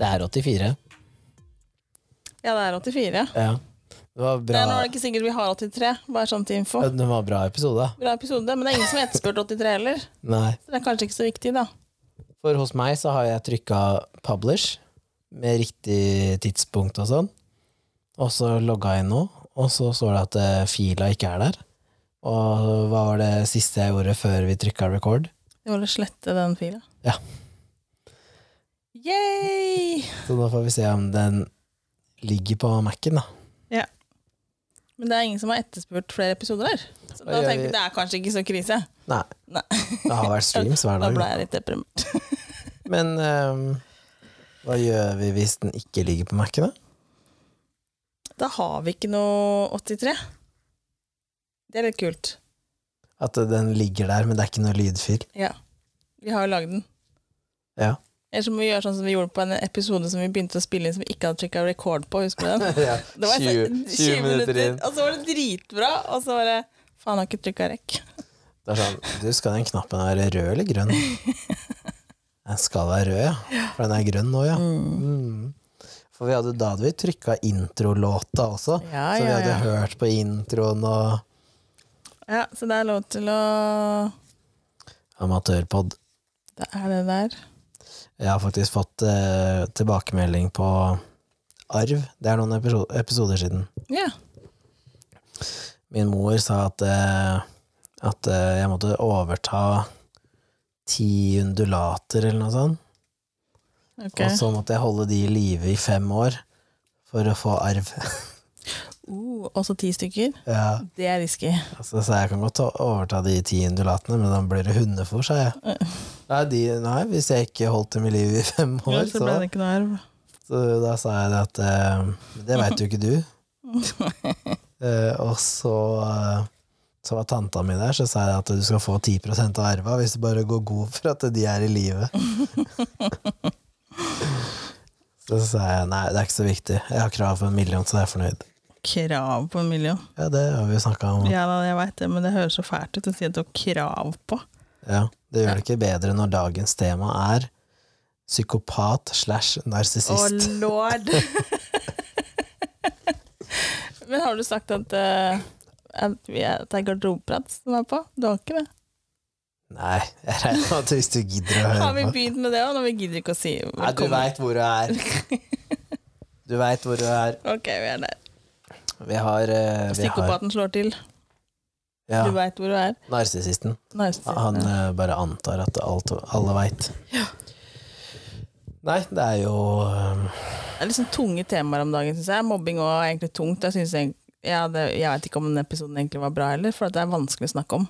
Det er 84. Ja, det er 84. Ja. Det var Det er nå er det ikke sikkert vi har 83, bare sånn til info. Det var bra episode. Bra episode, men det er ingen som har etterspurt 83 heller. Nei. Så det er kanskje ikke så viktig, da. For hos meg så har jeg trykka publish med riktig tidspunkt og sånn. Og så logga jeg inn nå, og så står det at eh, fila ikke er der. Og hva var det siste jeg gjorde før vi trykka record? Det var å slette den fila. Ja. Yay! Så nå får vi se om den ligger på Mac-en, da. Men det er ingen som har etterspurt flere episoder her. Så da tenker jeg det er kanskje ikke så krise. Nei. Nei. Det har vært streams hver dag. Da ble jeg litt deprimert. Men um, hva gjør vi hvis den ikke ligger på Mac-en, da? Da har vi ikke noe 83. Det er litt kult. At den ligger der, men det er ikke noe lydfil? Ja. Vi har jo lagd den. Ja. Eller så må vi gjøre sånn som vi gjorde på en episode som vi begynte å spille inn som vi ikke hadde trykka record på. Husker du den? ja. Det var 20, 20 minutter inn. Og så var det dritbra, og så var det Faen, har ikke trykka rekk. Det er sånn, du skal den knappen være rød eller grønn? Den skal være rød, ja. For den er grønn nå, ja. Mm. For vi hadde, da hadde vi trykka introlåta også. Ja, så vi hadde hørt på introen og Ja, så det er lov til å amatørpod. Det er det der. Jeg har faktisk fått eh, tilbakemelding på arv. Det er noen episo- episoder siden. Ja. Min mor sa at, eh, at eh, jeg måtte overta ti undulater eller noe sånt. Ok. Og så måtte jeg holde de i live i fem år for å få arv. Uh, også ti stykker. ja. Det er risky. Så jeg kan godt overta de ti undulatene, men da blir det hundefôr, sa jeg. Nei, de, nei, hvis jeg ikke holdt dem i live i fem år, så så, ble det ikke noe arv. så da sa jeg det at uh, Det veit jo ikke du. uh, og så eh, så var tanta mi der, så sa jeg at du skal få 10 av arva hvis du bare går god for at de er i live. så sa jeg nei, det er ikke så viktig. Jeg har krav på en million, så jeg er fornøyd. Krav på en million. Ja, det har vi snakka om. Ja jeg vet det, men det høres så fælt ut å si at du har krav på. Ja, det gjør det ikke bedre når dagens tema er psykopat slash Å, narsissist. lord! men har du sagt at, uh, at, vi er, det er garderobeprat som er på? Du har ikke det? Nei, jeg regner med at hvis du gidder å høre Har vi begynt med det òg, når vi gidder ikke å si Nei, du velkommen? veit hvor du er. Du veit hvor du er. Ok, vi er der. Vi har, uh, har slår til. ja, Du veit hvor du er. narsissisten. Han uh, bare antar at alt, alle veit. Nei, det er jo eh, Det er liksom tunge temaer om dagen, syns jeg. Mobbing òg er egentlig tungt. Jeg, jeg, ja, det, jeg vet ikke om den episoden egentlig var bra heller, for det er vanskelig å snakke om.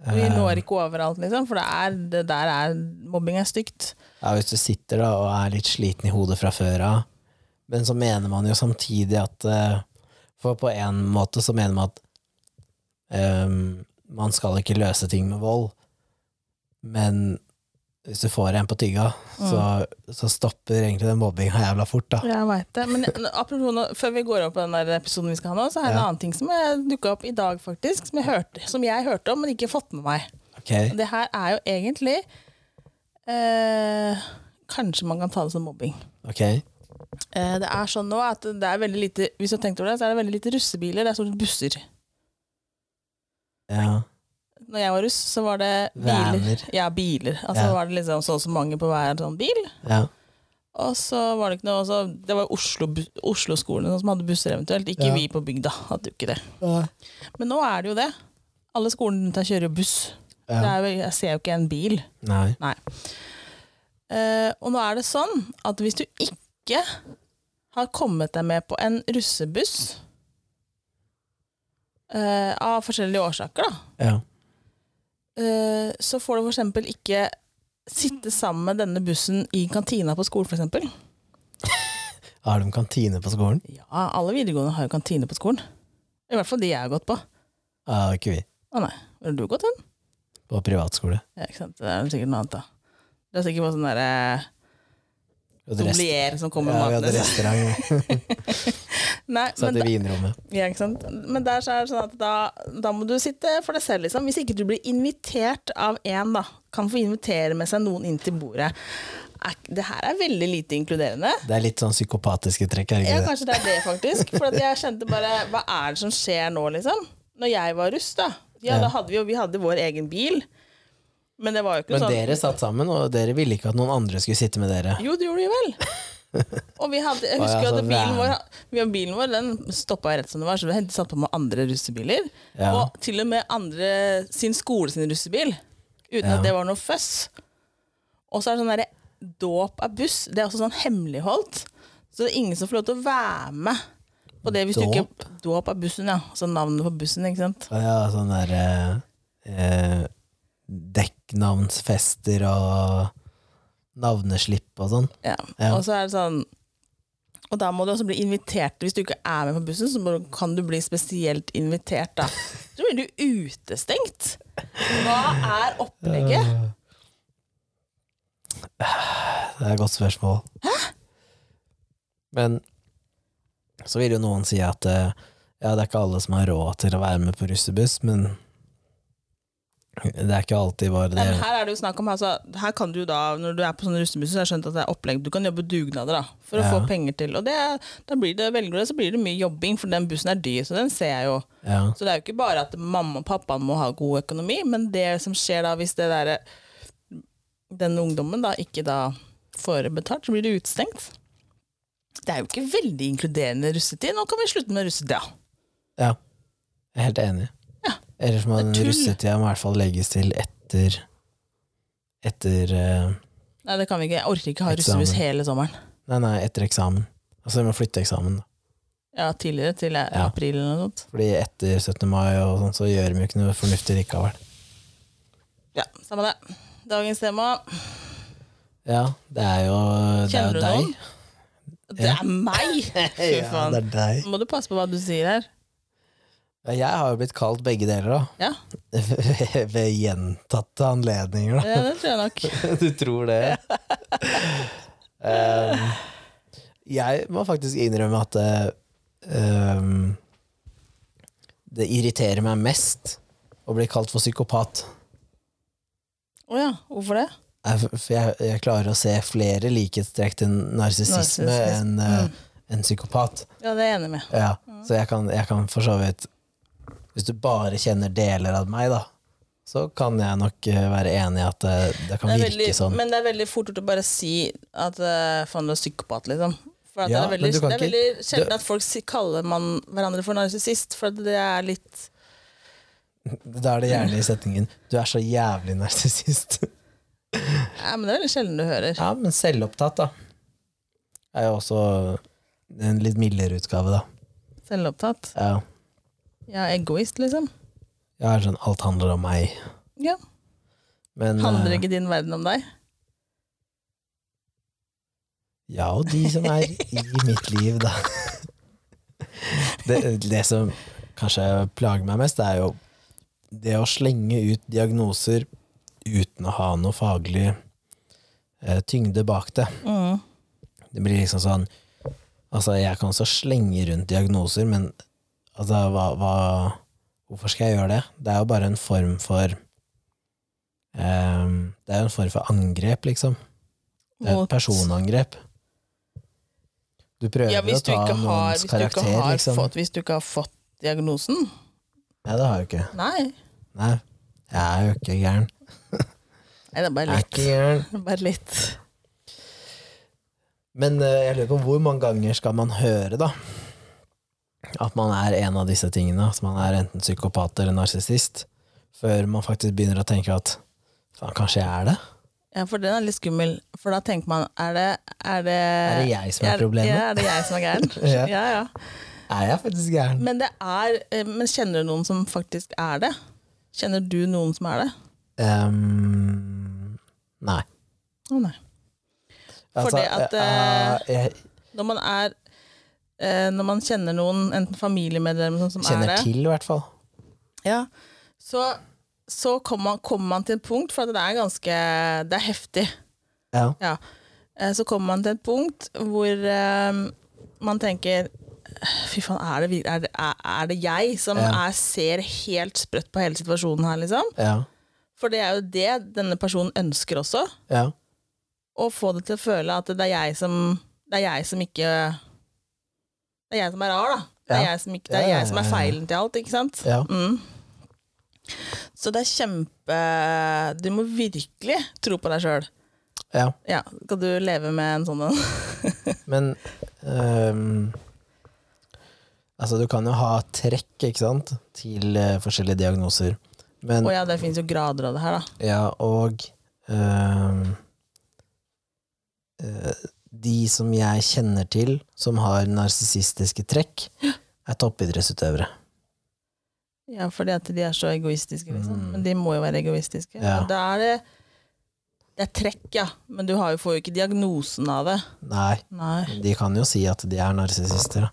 Vi eh, når ikke overalt, liksom, for det, er, det der er Mobbing er stygt. ja, Hvis du sitter da og er litt sliten i hodet fra før av, men så mener man jo samtidig at eh, For på en måte så mener man at um, man skal ikke løse ting med vold, men hvis du får en på tygga, så, så stopper egentlig den mobbinga jævla fort, da. Jeg vet det. Men apropos nå, før vi går opp på den der episoden vi skal ha nå, så er det en annen ting som dukka opp i dag, faktisk. Som jeg, hørte, som jeg hørte om, men ikke fått med meg. Okay. Det her er jo egentlig eh, Kanskje man kan ta det som mobbing. ok. Eh, det er sånn nå at det er veldig lite Hvis du har tenkt over det, så er det veldig lite russebiler. Det er stort sett busser. Ja. Når jeg var russ, så var det biler. Vaner. Ja, biler. Altså Ja. var det liksom så og så mange på hver sånn bil. ja. Og så var det ikke noe så Det var Oslo-skolene Oslo-skolene som hadde busser eventuelt. Ikke Ja. vi på bygda hadde jo ikke det. Men nå er det jo det. Alle skolene rundt her kjører jo buss. Det er, jo- jeg ser jo ikke en bil. Nei. Nei. Uh, og nå er det sånn at hvis du ikke har kommet deg med på en russebuss uh, av forskjellige årsaker, da, Ja. uh, så får du for eksempel ikke sitte sammen med denne bussen i kantina på skolen, for eksempel. Har de kantine på skolen? Ja, alle videregående har jo kantine på skolen. I hvert fall de jeg har gått på. Ja, ikke vi. Å nei, hvor har du gått hen? På privatskole. Ja, ikke sant? Det er sikkert noe annet, da. Det er sikkert på sånn derre rest- sommelier som kommer Ja, vi hadde maten. restaurant. Nei, Satt i vinrommet. Ja, ikke sant? Men der så er det sånn at da, da må du sitte for deg selv, liksom. Hvis ikke du blir invitert av en, da, kan få invitere med seg noen inn til bordet. er, det her er veldig lite inkluderende. Det er litt sånn psykopatiske trekk, er det Ja, kanskje det er det, faktisk. For jeg kjente bare Hva er det som skjer nå, liksom? Når jeg var russ, da. Ja, Ja. da hadde vi jo Vi hadde vår egen bil. Men det var jo ikke Men sånn dere satt sammen, og dere ville ikke at noen andre skulle sitte med dere. Jo, det gjorde vi vel. Og vi hadde, jeg husker jo så at bilen van. vår, vi hadde bilen vår Den stoppa rett som det var, så vi satt på med andre russebiler. Ja. Og til og med andre sin skole sin russebil. Uten Ja. at det var noe føss. Og så er det sånn derre dåp av buss. Det er også sånn hemmeligholdt. Så det er ingen som får lov til å være med på det hvis du ikke Dåp? Dåp av bussen, ja. Altså navnet på bussen, ikke sant. Ja, sånn der eh, eh, dekknavnsfester og navneslipp og sånn. Ja. Ja. Og så er det sånn Og da må du også bli invitert. Hvis du ikke er med på bussen, så kan du bli spesielt invitert, da. Så blir du utestengt. Hva er opplegget? Det er et godt spørsmål. Hæ? Men så vil jo noen si at eh, ja, det er ikke alle som har råd til å være med på russebuss, men det er ikke alltid bare det. Nei, her er det jo snakk om altså, Her kan du da, Når du er på sånne russebusser, så har jeg skjønt at det er opplegg. Du kan jobbe dugnader da, for å Ja. få penger til. Og det, da blir det, velger du det, så blir det mye jobbing, for den bussen er dyr. Så den ser jeg jo. Ja, Så det er jo ikke bare at mamma og pappa må ha god økonomi, men det som skjer da hvis det der, den ungdommen da ikke da får betalt, så blir det utestengt. Det er jo ikke veldig inkluderende russetid. Nå kan vi slutte med russetida. ja. Jeg er helt enig. Ja. Ellers må den russetida i hvert fall legges til etter Etter eh, Nei, det kan vi ikke. Jeg orker ikke ha Eksamen. hele sommeren. Nei, nei, etter eksamen. Altså vi må flytte eksamen, da. Ja, tidligere, til april eller noe sånt. Fordi etter 17. mai og sånn, så gjør vi jo ikke noe fornuftig likevel. Ja, samme det. Dagens tema. Ja, det er jo, det er Kjenner jo du deg. noen? Det er meg! Fy Ja, faen. det er deg. Må du passe på hva du sier her. Ja, Jeg har jo blitt kalt begge deler, da. Ja, Ved, gjentatte anledninger, da. det, det tror jeg nok. Du tror det? um, jeg må faktisk innrømme at det, um, det irriterer meg mest å bli kalt for psykopat. Å ja, hvorfor det? Jeg- For jeg, jeg klarer å se flere likhetstrekk til narsissisme Narsissisme. enn mm. en psykopat. Ja, det er jeg enig med. Ja, så jeg kan, jeg kan for så vidt Hvis du bare kjenner deler av meg, da, så kan jeg nok eh, være enig i at det, det kan Det virke veldig, sånn. Men det er veldig fort gjort å bare si at uh, faen, du er psykopat, liksom. For at Ja, det er veldig, det er ikke- veldig sjelden at folk kaller man hverandre for narsissist, for det er litt Da er det gjerne i setningen 'du er så jævlig narsissist'. Ja, men det er veldig sjelden du hører. ja, men selvopptatt, da. Er jo også en litt mildere utgave, da. Selvopptatt. Ja. Ja, egoist, liksom. Jeg er sånn 'alt handler om meg'. Ja. Men Handler eh, ikke din verden om deg? Ja, og de som er i mitt liv, da. Det, det som kanskje plager meg mest, er jo det å slenge ut diagnoser uten å ha noe faglig eh, tyngde bak det. Mm. Det blir liksom sånn Altså, jeg kan også slenge rundt diagnoser, men altså, hva, hva Hvorfor skal jeg gjøre det? Det er jo bare en form for um, Det er jo en form for angrep, liksom. Det er et personangrep. Du prøver Ja, å du ta har, noens hvis du ikke har, liksom. fått, hvis du ikke har fått diagnosen? Nei, det har jeg jo ikke. Nei. Nei, jeg er jo ikke gæren. Nei, det er bare Jeg er litt. ikke gæren. Bare litt. Men uh, jeg lurer på hvor mange ganger skal man høre, da? At man er en av disse tingene. At man er enten psykopat eller narsissist. Før man faktisk begynner å tenke at faen, kanskje jeg er det? Ja, for den er litt skummel. For da tenker man, er det Er det, Er det jeg som er problemet? Ja, er det jeg som er gæren? Ja. ja, ja. Er jeg faktisk gæren? Men, det er, eh, men kjenner du noen som faktisk er det? Kjenner du noen som er det? Um, nei. Å nei. Altså, Fordi at, uh, jeg Når man er Når man kjenner noen, enten familiemedlemmer sånn som er det kjenner til, i hvert fall. ja, så, så kommer, man, kommer man til et punkt, for det er ganske Det er heftig. Ja. Ja. Eh, Så kommer man til et punkt hvor eh, man tenker Fy faen, er det, er det, er, er det jeg som Ja. er, ser helt sprøtt på hele situasjonen her, liksom? Ja. For det er jo det denne personen ønsker også. ja. å få det til å føle at det er jeg som Det er jeg som ikke Det er jeg som er rar, da. Det er jeg som, ikke, det er jeg som er feilen til alt, ikke sant? Ja. Mm. Så det er kjempe Du må virkelig tro på deg sjøl. ja. Ja, skal du leve med en sånn en? Men um, Altså, du kan jo ha trekk, ikke sant, til uh, forskjellige diagnoser. Men Å ja, det fins jo grader av det her, da. Ja, og um, eh, de som jeg kjenner til som har narsissistiske trekk, er toppidrettsutøvere. Ja, fordi at de er så egoistiske, liksom. Mm. Men de må jo være egoistiske. Ja. Da er det Det er trekk, ja. Men du har jo, får jo ikke diagnosen av det. Nei, Nei. de kan jo si at de er narsissister.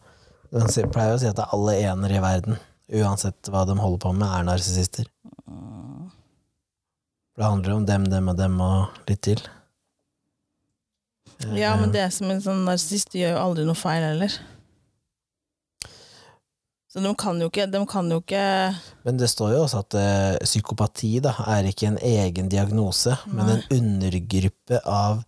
De pleier jo å si at alle enere i verden, uansett hva de holder på med, er narsissister. For det handler om dem, dem og dem og litt til. Ja, Eh, men det som en sånn narsissist de gjør jo aldri noe feil heller. Så de kan jo ikke, de kan jo ikke Men det står jo også at uh, psykopati da, er ikke en egen diagnose, men en undergruppe av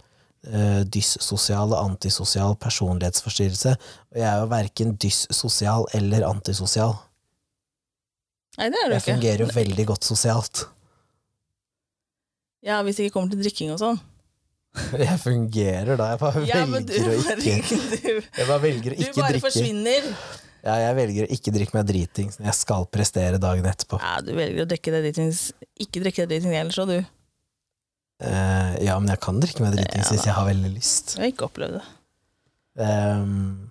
uh, dyssosial og antisosial personlighetsforstyrrelse. Og jeg er jo verken dyssosial eller antisosial. Nei, det er du Jeg fungerer jo veldig godt sosialt. Ja, hvis det ikke kommer til drikking og sånn. Jeg fungerer da, jeg bare Ja, du velger å ikke du, Jeg bare velger å du ikke bare drikke. forsvinner. Ja, jeg velger å ikke drikke meg dritings når jeg skal prestere dagen etterpå. Ja, du velger å drikke deg dritings Ikke drikke deg dritings ellers, òg, du. Uh, ja, men jeg kan drikke meg dritings Ja, hvis jeg har veldig lyst. Jeg har ikke opplevd det. Um,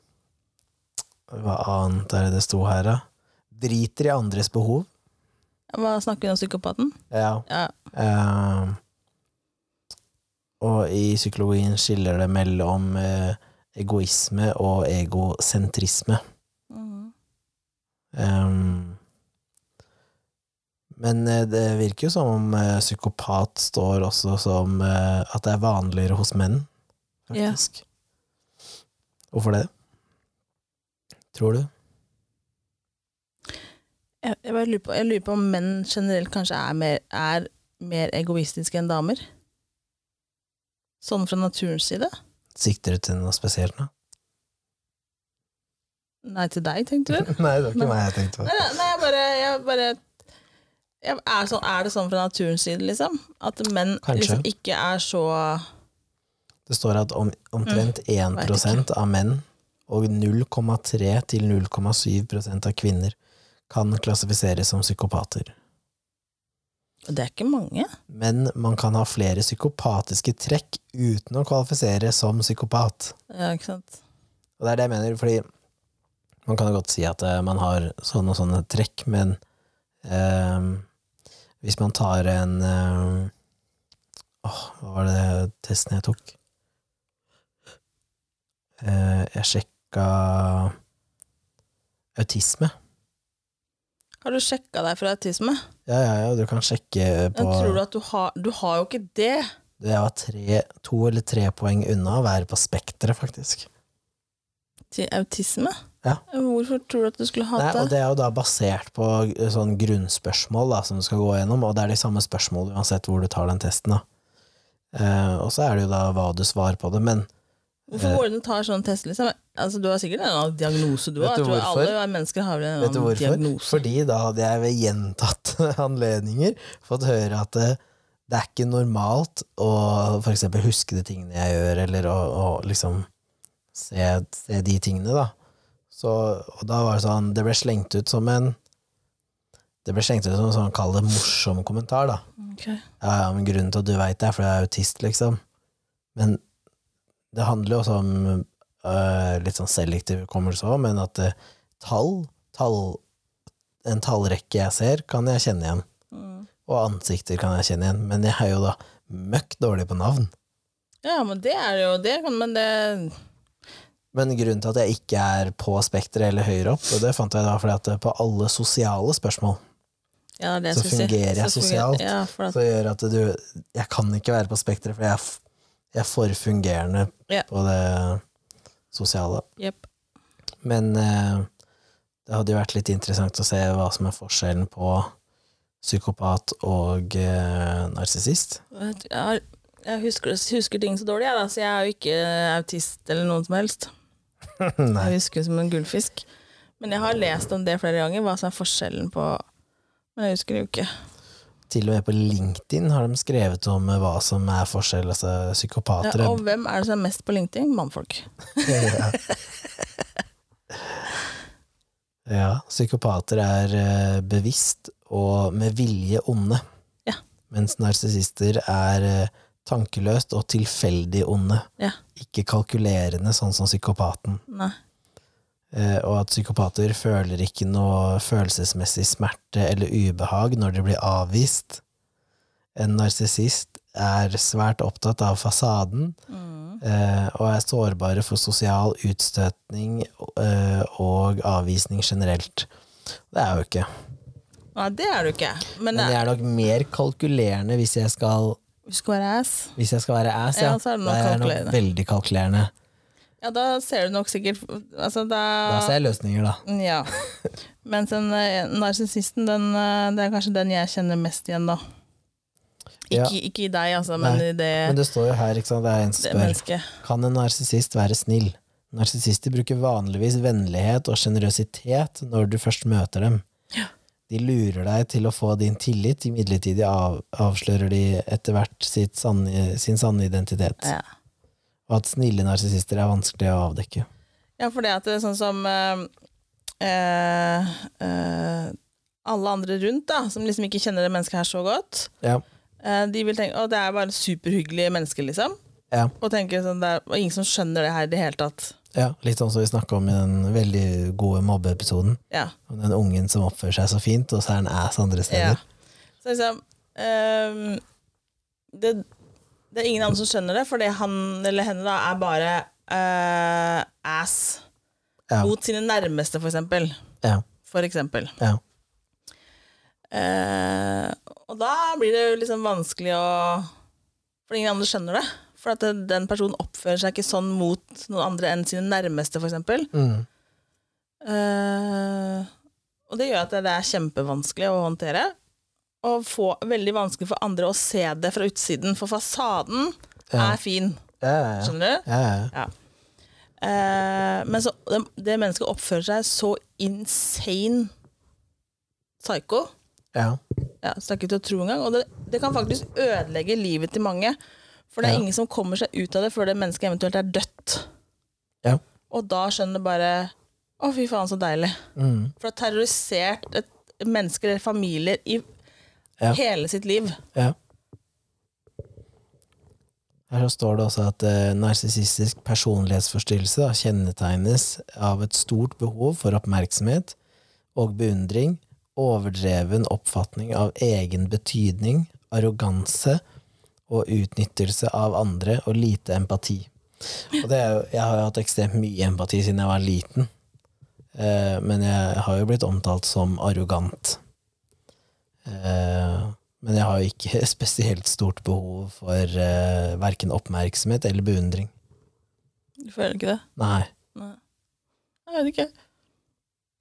hva annet er det det sto her, da? Driter i andres behov. Hva snakker vi om psykopaten? Ja. Ja. Ehm, og i psykologien skiller det mellom eh, egoisme og egosentrisme. Mm. Um, men eh, det virker jo som om eh, psykopat står også som at det er vanligere hos menn, Ja. faktisk. Hvorfor det? Tror du? Jeg, jeg, lurer på, jeg lurer på om menn generelt kanskje er mer, er mer egoistiske enn damer? Sånn fra naturens side? Sikter du til noe spesielt nå? Nei, til deg, tenkte du? Nei, det var ikke meg jeg tenkte på. Nei, nei, jeg bare, jeg bare jeg, er, sånn, er det sånn fra naturens side, liksom? At menn liksom ikke er så Det står at om, omtrent 1 Mm, vet av menn og 0,3 til 0,7% av kvinner kan klassifiseres som psykopater. Det er ikke mange. Men man kan ha flere psykopatiske trekk uten å kvalifisere som psykopat. Ja, ikke sant? Og det er det jeg mener, fordi man kan jo godt si at eh, man har sånne og sånne trekk, men eh, hvis man tar en eh, Åh, hva var det testen jeg tok? Eh, jeg sjekka autisme. Har du sjekka deg for autisme? Ja, ja, ja, du kan sjekke på Men tror du at du har Du har jo ikke det. Jeg var tre, to eller tre poeng unna å være på spekteret, faktisk. Til autisme? Ja. Hvorfor tror du at du skulle hatt Nei, og det? det er jo da basert på eh, sånn grunnspørsmål da, som du skal gå gjennom, og det er de samme spørsmålene uansett hvor du tar den testen. da. Eh, og så er det jo da hva du svarer på det, men Hvorfor går det an å ta sånn test, liksom? Altså, du har sikkert en annen diagnose, du òg. alle mennesker har en annen diagnose. Fordi da hadde jeg ved gjentatte anledninger fått høre at det, det er ikke normalt å for eksempel huske de tingene jeg gjør, eller å, å liksom se, se de tingene, da. Så, og da var det sånn Det ble slengt ut som en Det ble slengt ut som en sånn, kall det morsom kommentar, da. Okay. Ja, ja, men grunnen til at du veit det, er fordi jeg er autist, liksom. Men det handler jo også om uh, litt sånn selektiv hukommelse òg, men at uh, tall, tall En tallrekke jeg ser, kan jeg kjenne igjen. Mm. Og ansikter kan jeg kjenne igjen. Men jeg er jo da møkk dårlig på navn. Ja, men det er jo det, men det Men grunnen til at jeg ikke er på spekteret eller høyere opp, og det fant jeg da fordi at på alle sosiale spørsmål ja, det Så fungerer jeg Så fungerer- sosialt. Ja, at, Så gjør at du Jeg kan ikke være på spekteret, for jeg jeg er for fungerende yeah. på det sosiale. Yep. Men eh, det hadde jo vært litt interessant å se hva som er forskjellen på psykopat og eh, narsissist. Jeg Jeg husker, husker ting så dårlig, jeg, da, så jeg er jo ikke autist eller noen som helst. Jeg husker som en gullfisk. Men jeg har lest om det flere ganger, hva som er forskjellen på Men jeg husker det jo ikke. Til og med på LinkedIn har de skrevet om hva som er forskjell. Altså psykopater Ja, og hvem er det som er mest på LinkedIn? Mannfolk. ja. ja, psykopater er eh, bevisst og med vilje onde. Ja. Mens narsissister er eh, tankeløst og tilfeldig onde. Ja. Ikke kalkulerende, sånn som psykopaten. Nei. Eh, og at psykopater føler ikke noe følelsesmessig smerte eller ubehag når de blir avvist. En narsissist er svært opptatt av fasaden Mm. eh, og er sårbare for sosial utstøtning eh, og avvisning generelt. Det er jo ikke. Nei, det er du ikke. Men, Men jeg er nok mer kalkulerende hvis jeg skal, skal være ass. hvis jeg skal være ass. Ja, Ja, er det, Da er nok veldig kalkulerende. Ja, da ser du nok sikkert Altså, da, Da ser jeg løsninger, da. Ja. Mens den eh, narsissisten, eh, det er kanskje den jeg kjenner mest igjen, da. Ikke, Ja. ikke i deg, altså, men Nei, i det, Men det står jo her, ikke sant, det er en som spør mennesket. Kan en narsissist være snill? Narsissister bruker vanligvis vennlighet og sjenerøsitet når du først møter dem. Ja. De lurer deg til å få din tillit, imidlertid av, avslører de etter hvert sitt sanne, sin sanne identitet. Ja. Og at snille narsissister er vanskelig å avdekke. ja, for det at det er sånn som eh, eh, eh, alle andre rundt, da, som liksom ikke kjenner det mennesket her så godt, Ja. eh, de vil tenke at det er bare superhyggelige mennesker, liksom. Ja. Og tenker sånn, det er ingen som skjønner det her i det hele tatt. ja, litt sånn som vi snakka om i den veldig gode mobbeepisoden. Ja. Om den ungen som oppfører seg så fint, og så er han ass andre Ja. steder. Så liksom ehm, det, det er ingen andre som skjønner det, fordi han eller henne da er bare uh, ass Ja. mot sine nærmeste, for eksempel. Ja. For eksempel. Ja. Uh, og da blir det jo liksom vanskelig å For ingen andre skjønner det. For at den personen oppfører seg ikke sånn mot noen andre enn sine nærmeste, for eksempel. Mm. Uh, og det gjør at det er kjempevanskelig å håndtere. Og få, veldig vanskelig for andre å se det fra utsiden, for fasaden Ja. er fin. Ja, ja, ja. Skjønner du? ja, ja. Eh, men så, det, det mennesket oppfører seg så insane psycho. ja. Ja, så det er ikke til å tro engang. Og det, det kan faktisk ødelegge livet til mange. For det er ingen som kommer seg ut av det før det mennesket eventuelt er dødt. Ja. Og da skjønner du bare Å, fy faen, så deilig. Mm. For det har terrorisert et mennesker eller familier i Ja. hele sitt liv. Ja. Her så står det også at eh, narsissistisk personlighetsforstyrrelse da, kjennetegnes av et stort behov for oppmerksomhet og beundring, overdreven oppfatning av egen betydning, arroganse og utnyttelse av andre og lite empati. Og det jeg har jo hatt ekstremt mye empati siden jeg var liten, eh, men jeg har jo blitt omtalt som arrogant. Eh, men jeg har jo ikke spesielt stort behov for uh, verken oppmerksomhet eller beundring. Du føler ikke det? Nei. Nei. Jeg vet ikke.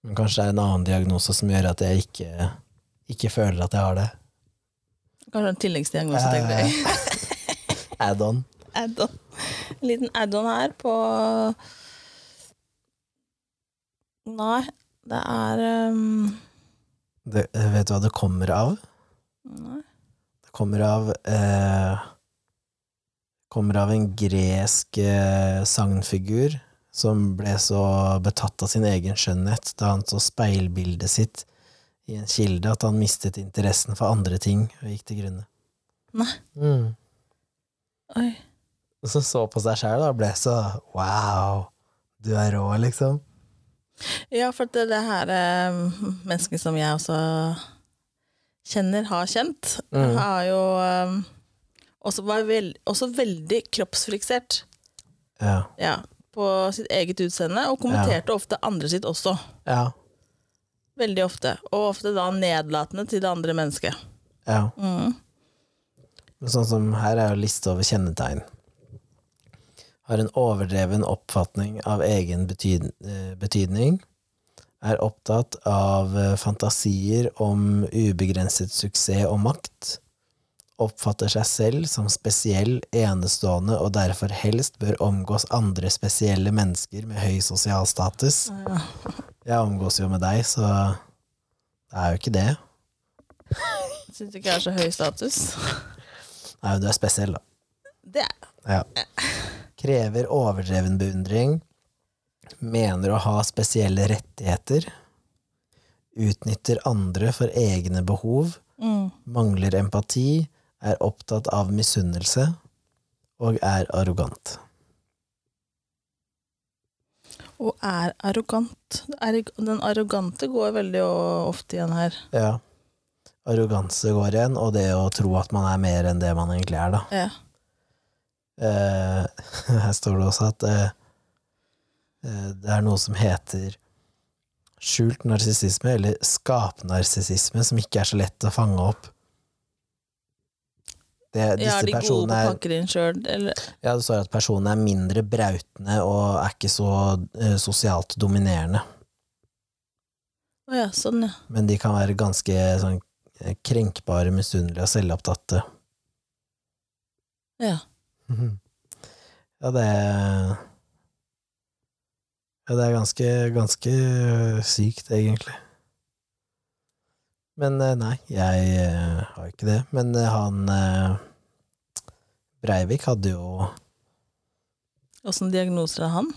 Men kanskje det er en annen diagnose som gjør at jeg ikke, ikke føler at jeg har det. Kanskje en tilleggsdiagnose, tenker jeg. Eh, Add-on. Add-on. En liten add-on her på Nei, det er um... Det- eh, Vet du hva det kommer av? Nei. Det kommer av eh, Kommer av en gresk eh, sagnfigur som ble så betatt av sin egen skjønnhet da han så speilbildet sitt i en kilde at han mistet interessen for andre ting og gikk til grunne. Nei. Mm. Oi. Og så så på seg sjæl og ble så wow, du er rå, liksom. Ja, for det, det her eh, mennesket som jeg også kjenner, har kjent, Mm. har jo eh, også, var vel, også veldig kroppsfiksert. Ja. Ja, på sitt eget utseende, og kommenterte ofte andre sitt også. Ja. Veldig ofte. Og ofte da nedlatende til det andre mennesket. ja. Mm. Men sånn som her er jo liste over kjennetegn. Har en overdreven oppfatning av egen eh, betydning. Er opptatt av eh, fantasier om ubegrenset suksess og makt. oppfatter seg selv som spesiell, enestående og derfor helst bør omgås andre spesielle mennesker med høy sosial status. Jeg omgås jo med deg, så det er jo ikke det. Syns du ikke jeg er så høy status? Nei, men du er spesiell, da. Det er Ja. Krever overdreven beundring. Mener å ha spesielle rettigheter. Utnytter andre for egne behov. mm. Mangler empati. Er opptatt av misunnelse. Og er arrogant. Og er arrogant. Den arrogante går veldig ofte igjen her. Ja. Arroganse går igjen, og det å tro at man er mer enn det man egentlig er, da. Ja. Eh, her står det også at eh, eh, det er noe som heter skjult narsissisme, eller skapnarsissisme, som ikke er så lett å fange opp. Det, ja, de gode på å pakke det inn sjøl, eller ja, det står at personene er mindre brautende og er ikke så eh, sosialt dominerende. Å ja, sånn, ja. Men de kan være ganske sånn krenkbare, misunnelige og selvopptatte. Ja. Ja, det Ja, det er ganske, ganske sykt, egentlig. Men eh, nei, jeg eh, har ikke det. Men eh, han Breivik hadde jo Åssen diagnoser er han?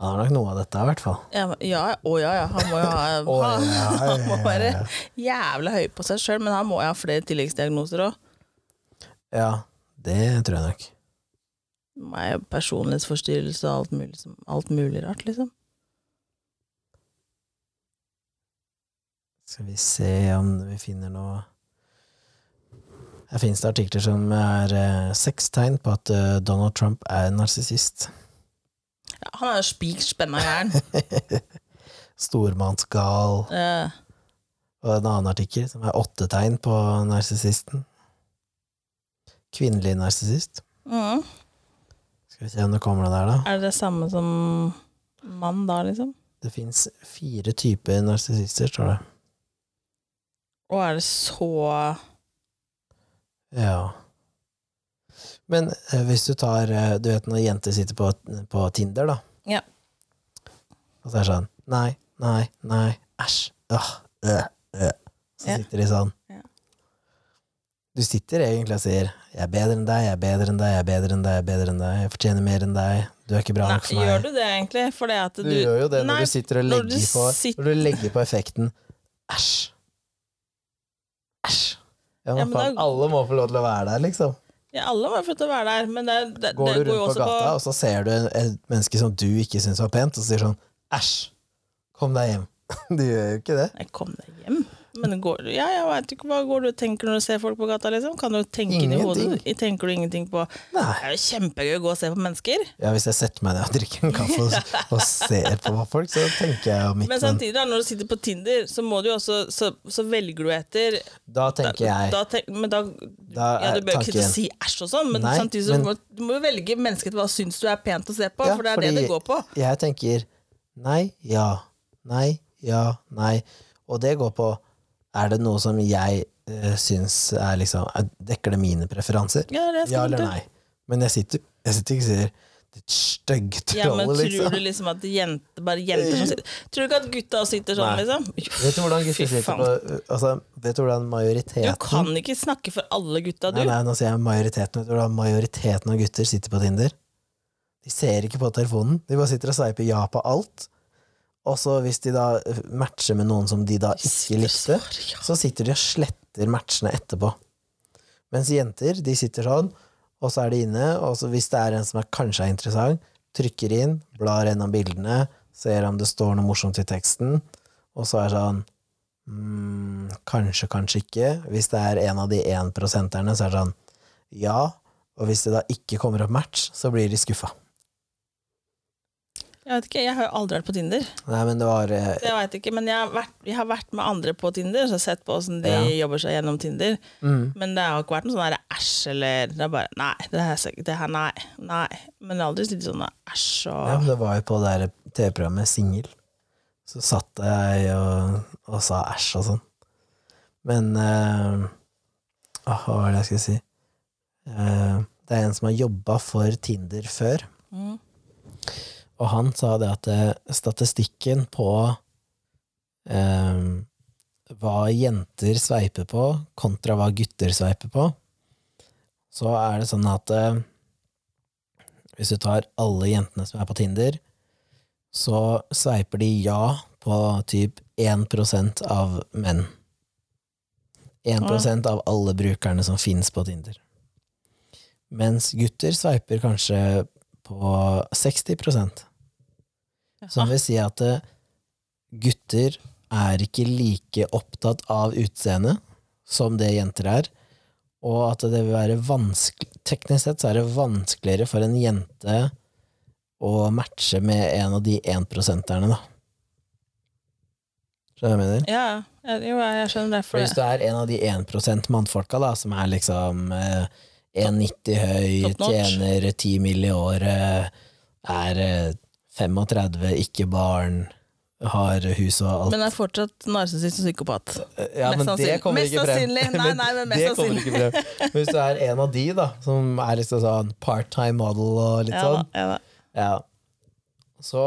Han har nok noe av dette, i hvert fall. Ja, ja, å ja, ja. Han må jo ha oh, han, ja, han må ja, være ja. jævlig høy på seg sjøl, men han må jo ha flere tilleggsdiagnoser òg. Ja, det tror jeg nok. Personlighetsforstyrrelse og alt mulig, som- alt mulig rart, liksom. Skal vi se om vi finner noe Her finnes det artikler som er eh, seks tegn på at eh, Donald Trump er narsissist. Ja, han er jo spik spenna gæren. Stormannsgal. Eh, Og en annen artikkel som er åtte tegn på narsissisten. Kvinnelig narsissist. mm. Skal vi se om det kommer noe der, da. Er det det samme som mann, da, liksom? Det fins fire typer narsissister, står det. Og er det så Ja. Men eh, hvis du tar eh, Du vet når jenter sitter på, på Tinder, da. Ja. Og så er det sånn Nei, nei, nei, æsj. Øh, øh, øh. Så sitter de sånn. Du sitter egentlig og sier 'Jeg er bedre enn deg, jeg er bedre enn deg, jeg er bedre enn deg, jeg er bedre enn deg, jeg fortjener mer enn deg, du er ikke bra Nei, nok for meg'. gjør du det egentlig? Du, du, gjør jo det når du sitter og når du legger på sit- Når du legger på effekten Æsj. Æsj. Ja, Ja, men men faen, da- alle må få lov til å være der, liksom. Ja, alle må få lov til å være der, men det, det, Går du går rundt på gata, og så ser du et menneske som du ikke syns var pent, og så sier sånn Æsj, kom deg hjem. Du gjør jo ikke det. Nei, kom deg hjem. Men går Ja, jeg vet ikke hva går du og tenker når du ser folk på gata, liksom? Kan du tenke inn i hodet? Tenker du ingenting på Nei. Det er jo kjempegøy å gå og se på mennesker. Ja, hvis jeg setter meg ned og drikker en kaffe og, og ser på folk, så tenker jeg om ikke Men samtidig, da, når du sitter på Tinder, så også Så, så velger du etter Da tenker jeg da, tenk, Men da Da Ja, er du bør ikke sitte og si æsj og sånn, men Nei, samtidig så men- må du må jo velge mennesket hva syns du er pent å se på, Ja, for det er det det går på. Jeg tenker nei, ja, nei, ja, nei. Og det går på Er det noe som jeg uh, syns er liksom er- Dekker det mine preferanser? Ja, det det Ja eller nei? Men jeg sitter, jeg sitter ikke og sier Ditt stygge Ja, men troll, tror liksom. du liksom at jenter, bare jenter som sitter Tror du ikke at gutta sitter sånn, Nei. liksom? Vet du hvordan gutta sitter på altså, Vet du hvordan Du kan ikke snakke for alle gutta, du. Nei, nei, nå sier jeg majoriteten. Vet du hvordan majoriteten av gutter sitter på Tinder? De ser ikke på telefonen. De bare sitter og sveiper ja på alt. Og så hvis de da eh, matcher med noen som de da ikke likte, så sitter de og sletter matchene etterpå. Mens jenter, de sitter sånn, og så er de inne, og så hvis det er en som er kanskje er interessant, trykker inn, blar gjennom bildene, ser om det står noe morsomt i teksten, og så er det sånn mm, Kanskje, kanskje ikke. Hvis det er en av de énprosenterne, så er det sånn ja. Og hvis det da ikke kommer opp match, så blir de skuffa. Jeg vet ikke, jeg har jo aldri vært på Tinder. Nei, men det var eh, jeg vet ikke, Men jeg har, vært, jeg har vært med andre på Tinder, så jeg har sett på åssen de Ja. jobber seg gjennom Tinder. mm, Men det har ikke vært noe sånn æsj eller Det er bare Nei, det her, det her nei. Nei. Men det har aldri sittet sånn æsj og Ja, men det var jo på det TV-programmet Singel. Så satt jeg og, og sa æsj og sånn. Men eh, Åh, Hva var det jeg skulle si? Eh, det er en som har jobba for Tinder før, Mm. Og han sa det at eh, statistikken på eh, hva jenter sveiper på, kontra hva gutter sveiper på, så er det sånn at eh, hvis du tar alle jentene som er på Tinder, så sveiper de ja på typ 1% av menn. 1% av alle brukerne som finnes på Tinder. Mens gutter sveiper kanskje på 60 Som vil si at eh, gutter er ikke like opptatt av utseendet som det jenter er, og at det vil være vanskelig Teknisk sett så er det vanskeligere for en jente å matche med en av de énprosenterne, da. Skjønner du hva jeg mener? Ja, jo, jeg skjønner det. For hvis du er en av de 1% mannfolka, da, som er liksom eh, 1,90 høy, tjener 10 mill. i året, er eh, 35, ikke barn, har hus og alt men er fortsatt narsissist og psykopat. Ja, mest men det kommer Mest ikke frem. Nei, nei, men mest det kommer ikke frem. Men Hvis du er en av de, da, som er liksom sånn part-time model og litt Ja, sånn, ja, ja. Så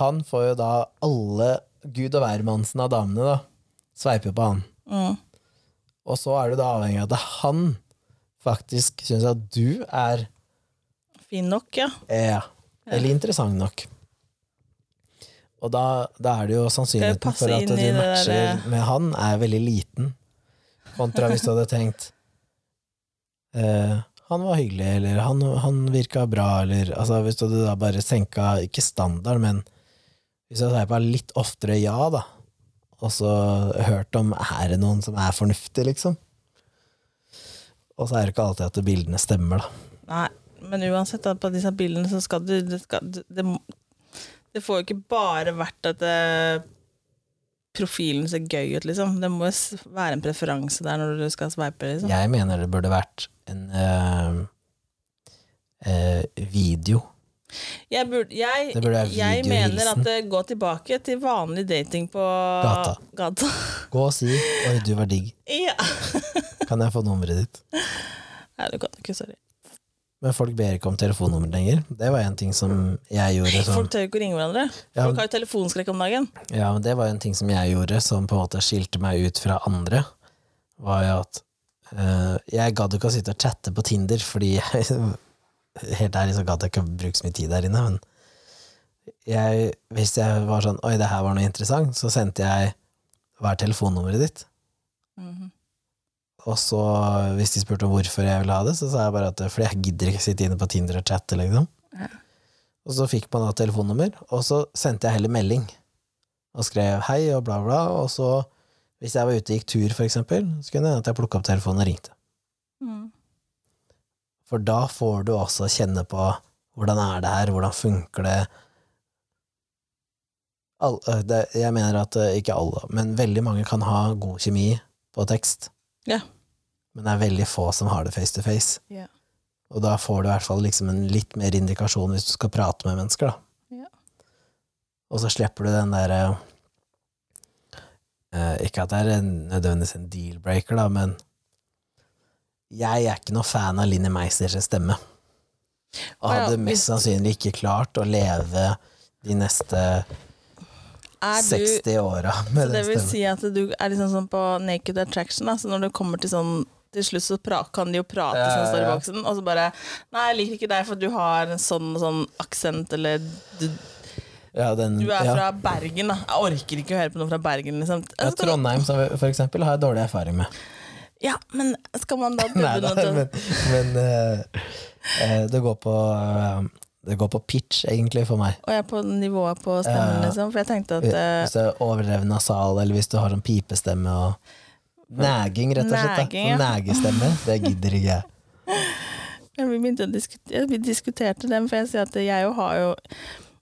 han får jo da alle gud og hvermannsen av damene, da, sveiper på han. Mm. Og så er du da avhengig av at han faktisk syns at du er Fin nok, ja. ja, eller interessant nok. Og da, da er det jo sannsynligheten for at du matcher der- med han, er veldig liten. Kontra hvis du hadde tenkt eh, Han var hyggelig, eller han, han virka bra, eller altså Hvis du da bare senka, ikke standard, men hvis du hadde bare litt oftere ja, da, og så hørt om er det noen som er fornuftig, liksom. Og så er det ikke alltid at bildene stemmer, da. Nei, men uansett, da, på disse bildene så skal du Det, skal, det, det får jo ikke bare vært at det, profilen ser gøy ut, liksom. Det må jo være en preferanse der når du skal sveipe, liksom. Jeg mener det burde vært en øh, øh, video. Jeg, burde, jeg, jeg mener at det går tilbake til vanlig dating på Gata. gata. Gå og si 'oi, du var digg', Ja. kan jeg få nummeret ditt? Nei, du kan ikke, sorry. Men folk ber ikke om telefonnummer lenger. Det var en ting som jeg gjorde som Folk tør ikke å ringe hverandre. Ja, Folk har jo telefonskrekk om dagen. Ja, men det var en ting som jeg gjorde som på en måte skilte meg ut fra andre. Var jo at uh, jeg gadd ikke å sitte og chatte på Tinder, fordi jeg, helt ærlig så gadd jeg ikke å bruke så mye tid der inne. Men jeg, hvis jeg var sånn Oi, det her var noe interessant, så sendte jeg Hva er telefonnummeret ditt? Mhm. Og så, hvis de spurte om hvorfor jeg ville ha det, så sa jeg bare at fordi jeg gidder ikke sitte inne på Tinder og chatte, liksom. Ja. Og så fikk man da telefonnummer, og så sendte jeg heller melding. Og skrev hei og bla, bla. Og så, hvis jeg var ute og gikk tur, for eksempel, så kunne det hende at jeg plukka opp telefonen og ringte. Mm. For da får du også kjenne på hvordan er det her, hvordan funker det All, øh, det, Jeg mener at øh, ikke alle, men veldig mange kan ha god kjemi på tekst. Ja. Men det er veldig få som har det face to face. Yeah. Og da får du i hvert fall liksom en litt mer indikasjon hvis du skal prate med mennesker, da. Yeah. Og så slipper du den derre eh, Ikke at det er en, nødvendigvis en deal-breaker, da, men jeg er ikke noe fan av Linni Meisers stemme. Og hadde mest sannsynlig ikke klart å leve de neste Er du 60 åra Så det vil si at du er liksom sånn på naked attraction, da. så når det kommer til sånn til slutt så kan de jo prate Ja, som står i boksen, og så bare Nei, jeg liker ikke deg, for du har en sånn og sånn aksent, eller du, Ja, den, du er ja. fra Bergen, da. Jeg orker ikke å høre på noe fra Bergen, liksom. Ja, Trondheim, for eksempel, har jeg dårlig erfaring med. Ja, men skal man da dubbe noe til men, men uh, det går på uh, Det går på pitch, egentlig, for meg. Og jeg er på nivået på stemmen, liksom. For jeg tenkte at uh, Hvis du er overdreven nasal, eller hvis du har sånn pipestemme og Næging, rett og slett. Næging, ja. da. Sånn Nægestemme. Det gidder ikke jeg. Men vi begynte å diskutere, vi diskuterte dem, for jeg sier at jeg jo har jo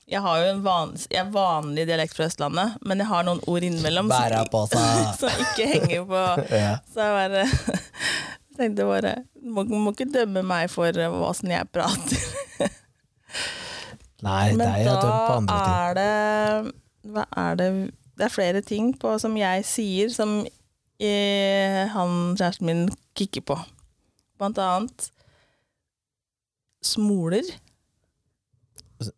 jeg har jo en vanlig, jeg er vanlig dialekt fra Østlandet, men jeg har noen ord innimellom som, som ikke henger på Ja. Så jeg bare tenkte bare må, må ikke dømme meg for eh, åssen jeg prater. Nei, det Men er jeg dømt på andre ting. er det Hva er det Det er flere ting på som jeg sier som eh, han kjæresten min kikker på. Blant annet smoler.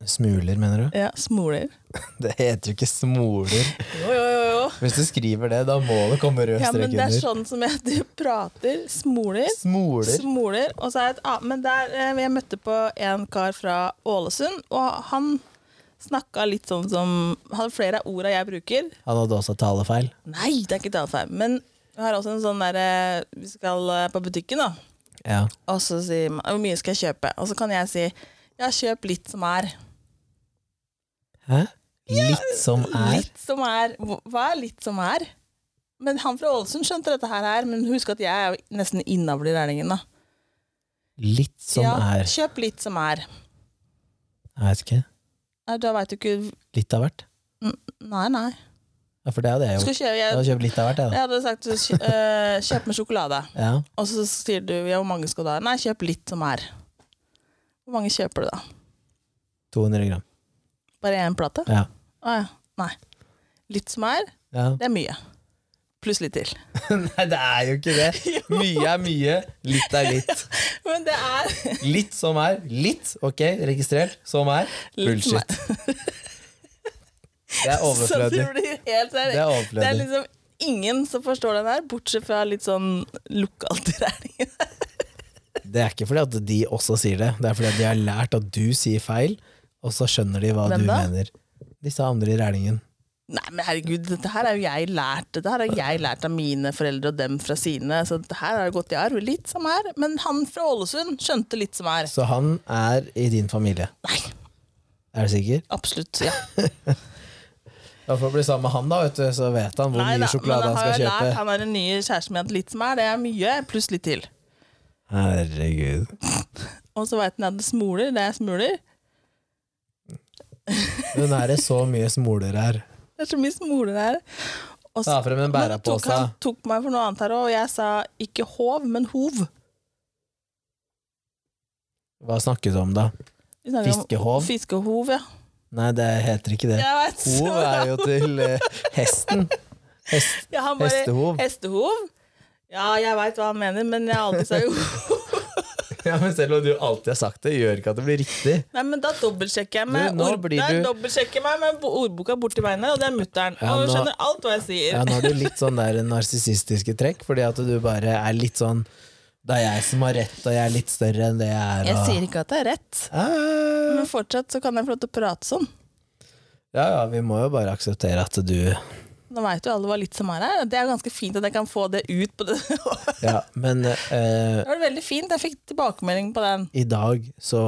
Smuler, mener du? Ja, smoler. Det heter jo ikke smoler. Jo, jo, jo. jo. Hvis du skriver det, da må det komme rød Ja, men det er sånn som jeg du prater. Smoler. Smoler. Smoler. Og så er det et ah, Men der eh, jeg møtte på en kar fra Ålesund, og han snakka litt sånn som Hadde flere av orda jeg bruker. Han hadde også talefeil. Nei, det er ikke talefeil. Men vi har også en sånn derre Vi skal eh, på butikken, da. Ja. Og så sier man hvor mye skal jeg kjøpe? Og så kan jeg si ja, kjøp litt som er. Hæ? Litt som er Litt som er. Hva er litt som er? Men han fra Ålesund skjønte dette her, men husk at jeg er jo nesten innavl i lærlingen, da. Litt som ja, er Kjøp litt som er. Jeg vet ikke. Nei, da veit du ikke Litt av hvert. Nei, nei. Ja, for det hadde jeg gjort. Jeg jeg, kjøpt litt av hvert, jeg, da. jeg hadde sagt øh, kjøp med sjokolade. Ja. Og så sier du ja, hvor mange skal du ha? Nei, kjøp litt som er. Hvor mange kjøper du, da? 200 gram. Bare én plate? Ja. Å ja. Nei. Litt som er, ja. det er mye. Pluss litt til. Nei, det er jo ikke det. Mye er mye, litt er litt. Men det er Litt som er litt, ok, registrert. Som er bullshit. Det er overflødig. det blir helt Det er Det er liksom ingen som forstår den her, bortsett fra litt sånn lokalt i regningen. Det er ikke fordi at de også sier det, det er fordi at de har lært at du sier feil, og så skjønner de hva Hvem du da? mener. Disse andre i Rælingen. Nei, men herregud, dette her er jo jeg lært Dette her har jeg lært av mine foreldre og dem fra sine, så det her har gått i arv. Litt som er. Men han fra Ålesund skjønte litt som er. Så han er i din familie. Nei, Er du sikker? absolutt. Ja. Da får bli sammen med han, da, vet du, så vet han hvor Nei, mye da, sjokolade men han har skal kjøpe. Lært, han er den nye kjæresten min at litt som er, det er mye, pluss litt til. Herregud. Og så veit han at det smoler, det er smuler. Men er det så mye smoler her? Det er så mye smoler her. Og så- Ta frem en Men tok, han tok meg for noe annet her òg, og jeg sa ikke hov, men hov. Hva snakket du om, da? Snakker om Fiskehov? Fiskehov, ja. Nei, det heter ikke det. Hov er jo til eh, hesten. Hest, ja, bare, hestehov. Hestehov? Ja, jeg veit hva han mener, men jeg har alltid sagt jo. Ja, men selv om du alltid har sagt det, gjør ikke at det blir riktig. Nei, men da dobbeltsjekker jeg med Du, ord, du- dobbeltsjekker meg med ordboka borti beinet, og det er mutter'n. Ja, og hun skjønner alt hva jeg sier. Ja, nå har du litt sånn der narsissistiske trekk, fordi at du bare er litt sånn Det er jeg som har rett, og jeg er litt større enn det jeg er. Jeg sier ikke at det er rett, Ah. men fortsatt så kan jeg få lov til å prate sånn. Ja, ja, vi må jo bare akseptere at du Nå veit jo alle hva litt som er her. Det er ganske fint at jeg kan få det ut på det. det Ja, men eh, var veldig fint. Jeg fikk tilbakemelding på den. i dag så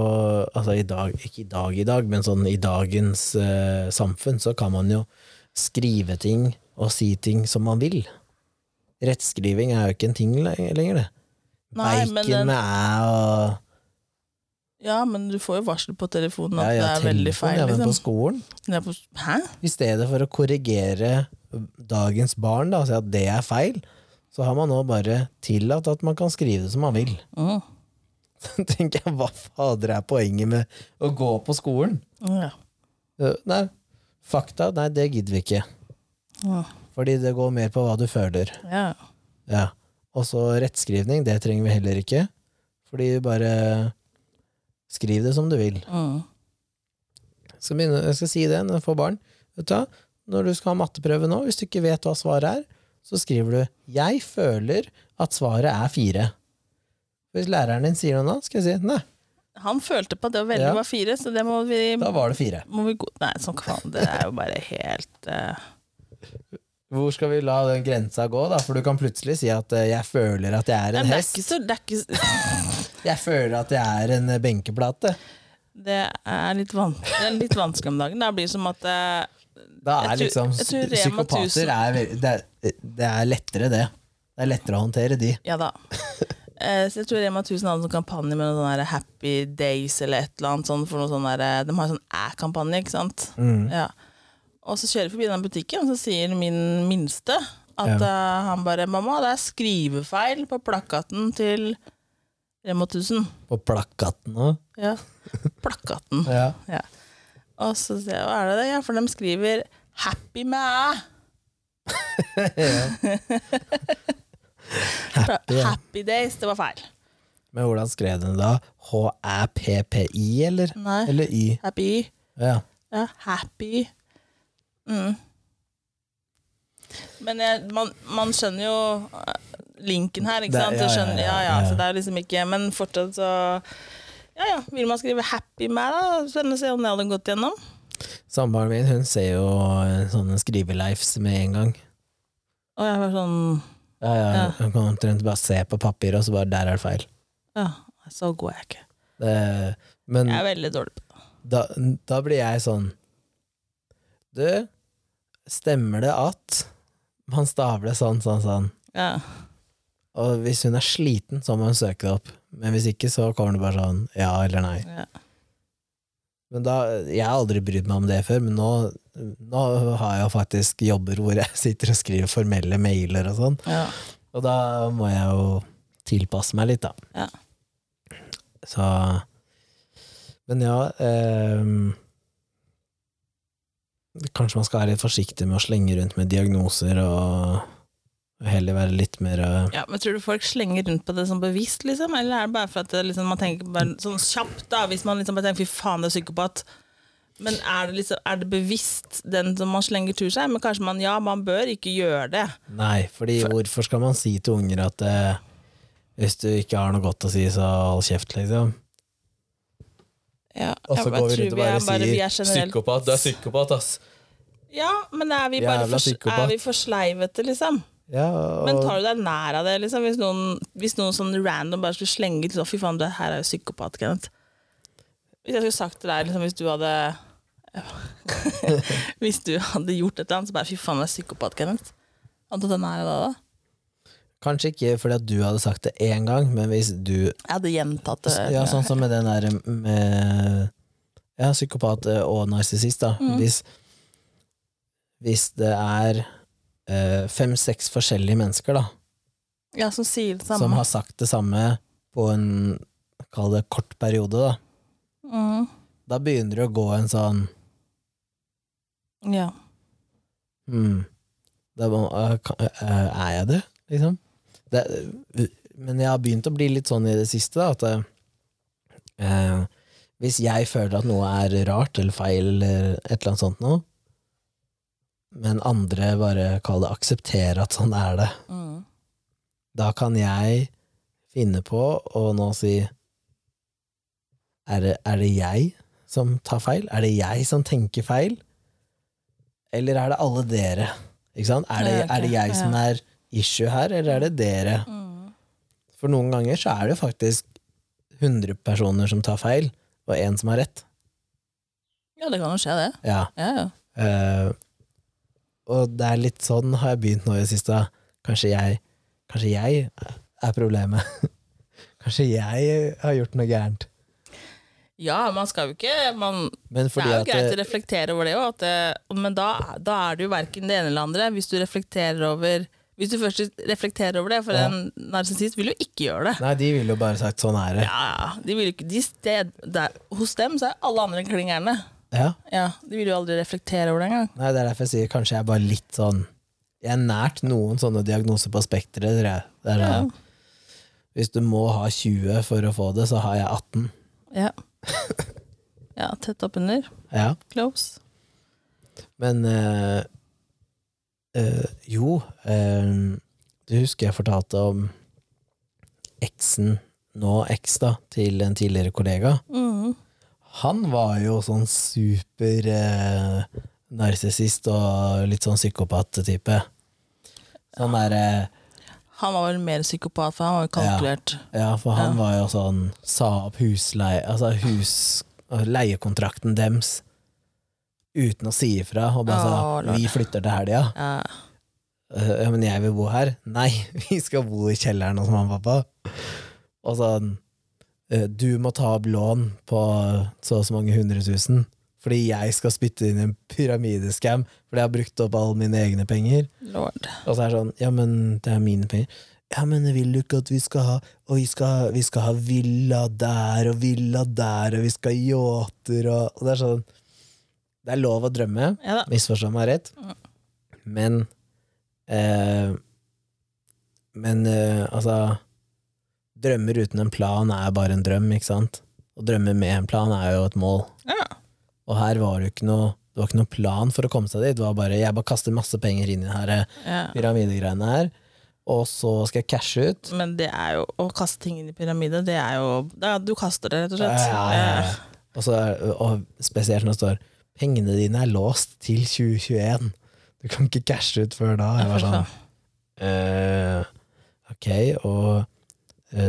Altså i dag, ikke i dag i dag, men sånn i dagens eh, samfunn så kan man jo skrive ting og si ting som man vil. Rettskriving er jo ikke en ting lenger, det. Nei, men Bacon den- med æ og Ja, men du får jo varsel på telefonen at ja, det er veldig telefon, feil. ja, men på Liksom. skolen. Det er på, hæ? I stedet for å korrigere dagens barn da, og si at det er feil, så har man nå bare tillatt at man kan skrive det som man vil. Mm. Så tenker jeg, hva fader er poenget med å gå på skolen? Ja. Eh, Nei, fakta, nei, det gidder vi ikke. Ja. Fordi det går mer på hva du føler. ja. Ja. Og så rettskrivning, det trenger vi heller ikke. Fordi bare skriv det som du vil. Mm. Jeg skal, begynne, jeg skal si det når jeg får barn. Vet du, hva? Når du skal ha matteprøve nå, hvis du ikke vet hva svaret er, så skriver du 'Jeg føler at svaret er fire'. Hvis læreren din sier noe nå, skal jeg si 'nei, Han følte på at det å velge Ja. var fire, så det må vi, da var det fire'. må vi gå Nei, sånn faen. Det er jo bare helt uh... Hvor skal vi la den grensa gå, da? For du kan plutselig si at eh, 'jeg føler at jeg er en hest. det er ikke så Det er, ikke, Jeg føler at jeg er en eh, benkeplate. det er, litt, van, det er litt vanskelig om dagen. Det blir som at eh, Da Jeg er tror- liksom jeg tror Rema 1000 Psykopater er, det er Det er lettere, det. Det er lettere å håndtere de. Ja da. Eh, så jeg tror Rema 1000 hadde en sånn kampanje med noen sånne der Happy Days eller et eller annet sånt. For noe sånn der, de har en sånn æ-kampanje, ikke sant. Mm. Ja. Og så kjører jeg forbi den butikken, og så sier min minste at Ja. eh, han bare 'Mamma, det er skrivefeil på plakaten til Rema 1000'. På plakaten òg. Ja. Plakaten. Ja. Ja. Og så sier jeg 'Hva er det det?' Ja, for de skriver 'Happy med. Happy. Happy Days, det var feil. Men hvordan skrev den da? H-æ-p-p-i, eller? Nei. Eller y? Happy. Ja. Ja, happy. Mm. Men jeg, man, man skjønner jo eh, linken her, ikke Det- sant? ja, ja, skjønner, ja, ja. Så det er liksom ikke Men fortsatt så Ja ja, vil man skrive happy med, da? Spennende å se om det hadde gått gjennom. Samboeren min hun ser jo eh, sånne skriveleifs med en gang. Og jeg var sånn Ja, ja, Ja. Hun kan omtrent bare se på papir, og så bare der er det feil. Ja, så god er jeg ikke. Det, men Jeg er veldig dårlig på det. da, da blir jeg sånn Du, stemmer det at man stavler sånn, sånn, sånn? Ja. Og hvis hun er sliten, så må hun søke det opp. Men hvis ikke, så kommer det bare sånn ja eller nei. Ja. Men da, Jeg har aldri brydd meg om det før, men nå, nå har jeg jo faktisk jobber hvor jeg sitter og skriver formelle mailer og sånn. ja. Og da må jeg jo tilpasse meg litt, da. Ja. Så Men ja eh, Kanskje man skal være litt forsiktig med å slenge rundt med diagnoser, og heller være litt mer eh, Ja, men Tror du folk slenger rundt på det sånn bevisst, liksom? Eller er det bare for at det, liksom, man tenker bare sånn kjapt, da, hvis man liksom bare tenker 'fy faen, det er psykopat'? Men er det, liksom, er det bevisst den som man slenger tur seg? Men kanskje man ja, man bør ikke gjøre det. Nei, fordi hvorfor skal man si til unger at eh, hvis du ikke har noe godt å si, så hold kjeft, liksom? Ja, Og så går vi rundt og bare, bare er sier generelt- 'psykopat', du er psykopat, ass. Ja, men er vi bare for, er vi for sleivete, liksom? Ja, og, Men tar du deg nær av det, liksom? Hvis noen, hvis noen sånn random bare skulle slenge ut sånn, Fy faen, det her er jo psykopat, Kenneth. Hvis jeg skulle sagt til deg, liksom, hvis du hadde Hvis du hadde gjort et eller annet, så bare Fy faen, det er psykopat, Kenneth. Hadde du tatt deg nær av det da? Kanskje ikke fordi at du hadde sagt det én gang, men hvis du Jeg hadde gjentatt det. Ja, sånn som med den der med Ja, psykopat og narsissist, da. Mm. Hvis, hvis det er fem-seks forskjellige mennesker, da, Ja, som sier det samme. som har sagt det samme på en Kall det kort periode, da. Mm. Da begynner det å gå en sånn Ja. Mm. må, eh, eh, Er jeg det, liksom? Det, men jeg har begynt å bli litt sånn i det siste, da, at eh, hvis jeg føler at noe er rart eller feil eller et eller annet sånt noe, men andre bare kall det akseptere at sånn er det, Mm. da kan jeg finne på å nå si er det, er det jeg som tar feil? Er det jeg som tenker feil? Eller er det alle dere? Ikke sant? Er det, er det jeg som er issue her, eller er det dere? Mm. For noen ganger så er det faktisk 100 personer som tar feil, og én som har rett. Ja, det kan jo skje, det. Ja. Ja, ja. Eh, og det er litt sånn har jeg begynt nå i det siste. Kanskje jeg, kanskje jeg er problemet. kanskje jeg har gjort noe gærent. ja, man skal jo ikke man, Det er jo greit greit å reflektere over det òg, men da, da er det jo verken det ene eller andre. Hvis du reflekterer over Hvis du først reflekterer over det, for Ja. en narsissist vil jo ikke gjøre det. Nei, de ville jo bare sagt sånn er det. Ja, de vil ikke, de sted, der, Hos dem så er alle andre klingerne. Ja. Ja, de vil jo aldri reflektere over det engang. Nei, det er derfor jeg sier kanskje jeg er bare litt sånn Jeg er nært noen sånne diagnoser på spekteret, tror jeg. Ja. sånn, Hvis du må ha 20 for å få det, så har jeg 18. Ja. ja, tett oppunder. Ja. Close. Men øh, øh, jo øh, Du husker jeg fortalte om eksen, nå eks, da, til en tidligere kollega. Mm. Han var jo sånn super eh, narsissist og litt sånn psykopat-type. Sånn derre Han var vel mer psykopat, for han var jo kalkulert. Ja, for han Ja. var jo sånn Sa opp husleie Altså hus leiekontrakten dems uten å si ifra, og bare sa oh, 'vi flytter til helga'. Ja. «Øh, Ja, men jeg vil bo her. Nei, vi skal bo i kjelleren hos mamma og pappa. Og sånn «Øh, Du må ta opp lån på så og så mange hundre tusen, fordi jeg skal spytte inn en pyramideskam, fordi jeg har brukt opp alle mine egne penger. Lord. Og så er det sånn Ja, men det er mine penger. Ja, men vil du ikke at vi skal ha Og vi skal, vi skal ha villa der og villa der, og vi skal ha yachter og, og Det er sånn Det er lov å drømme. Ja. Misforstå meg rett. Men Eh, men eh, altså Drømmer uten en plan er bare en drøm, ikke sant? Å drømme med en plan er jo et mål. Ja. Og her var det jo ikke noe det var ikke noen plan for å komme seg dit. Det var bare, Jeg bare kaster masse penger inn i de her eh, ja. pyramidegreiene her, og så skal jeg cashe ut. Men det er jo å kaste ting inn i pyramide, det er jo da, Du kaster det, rett og slett. Ja, ja. Og, så, er- og spesielt når det står 'pengene dine er låst til 2021'. Du kan ikke cashe ut før da. Jeg var sånn eh, Ok, og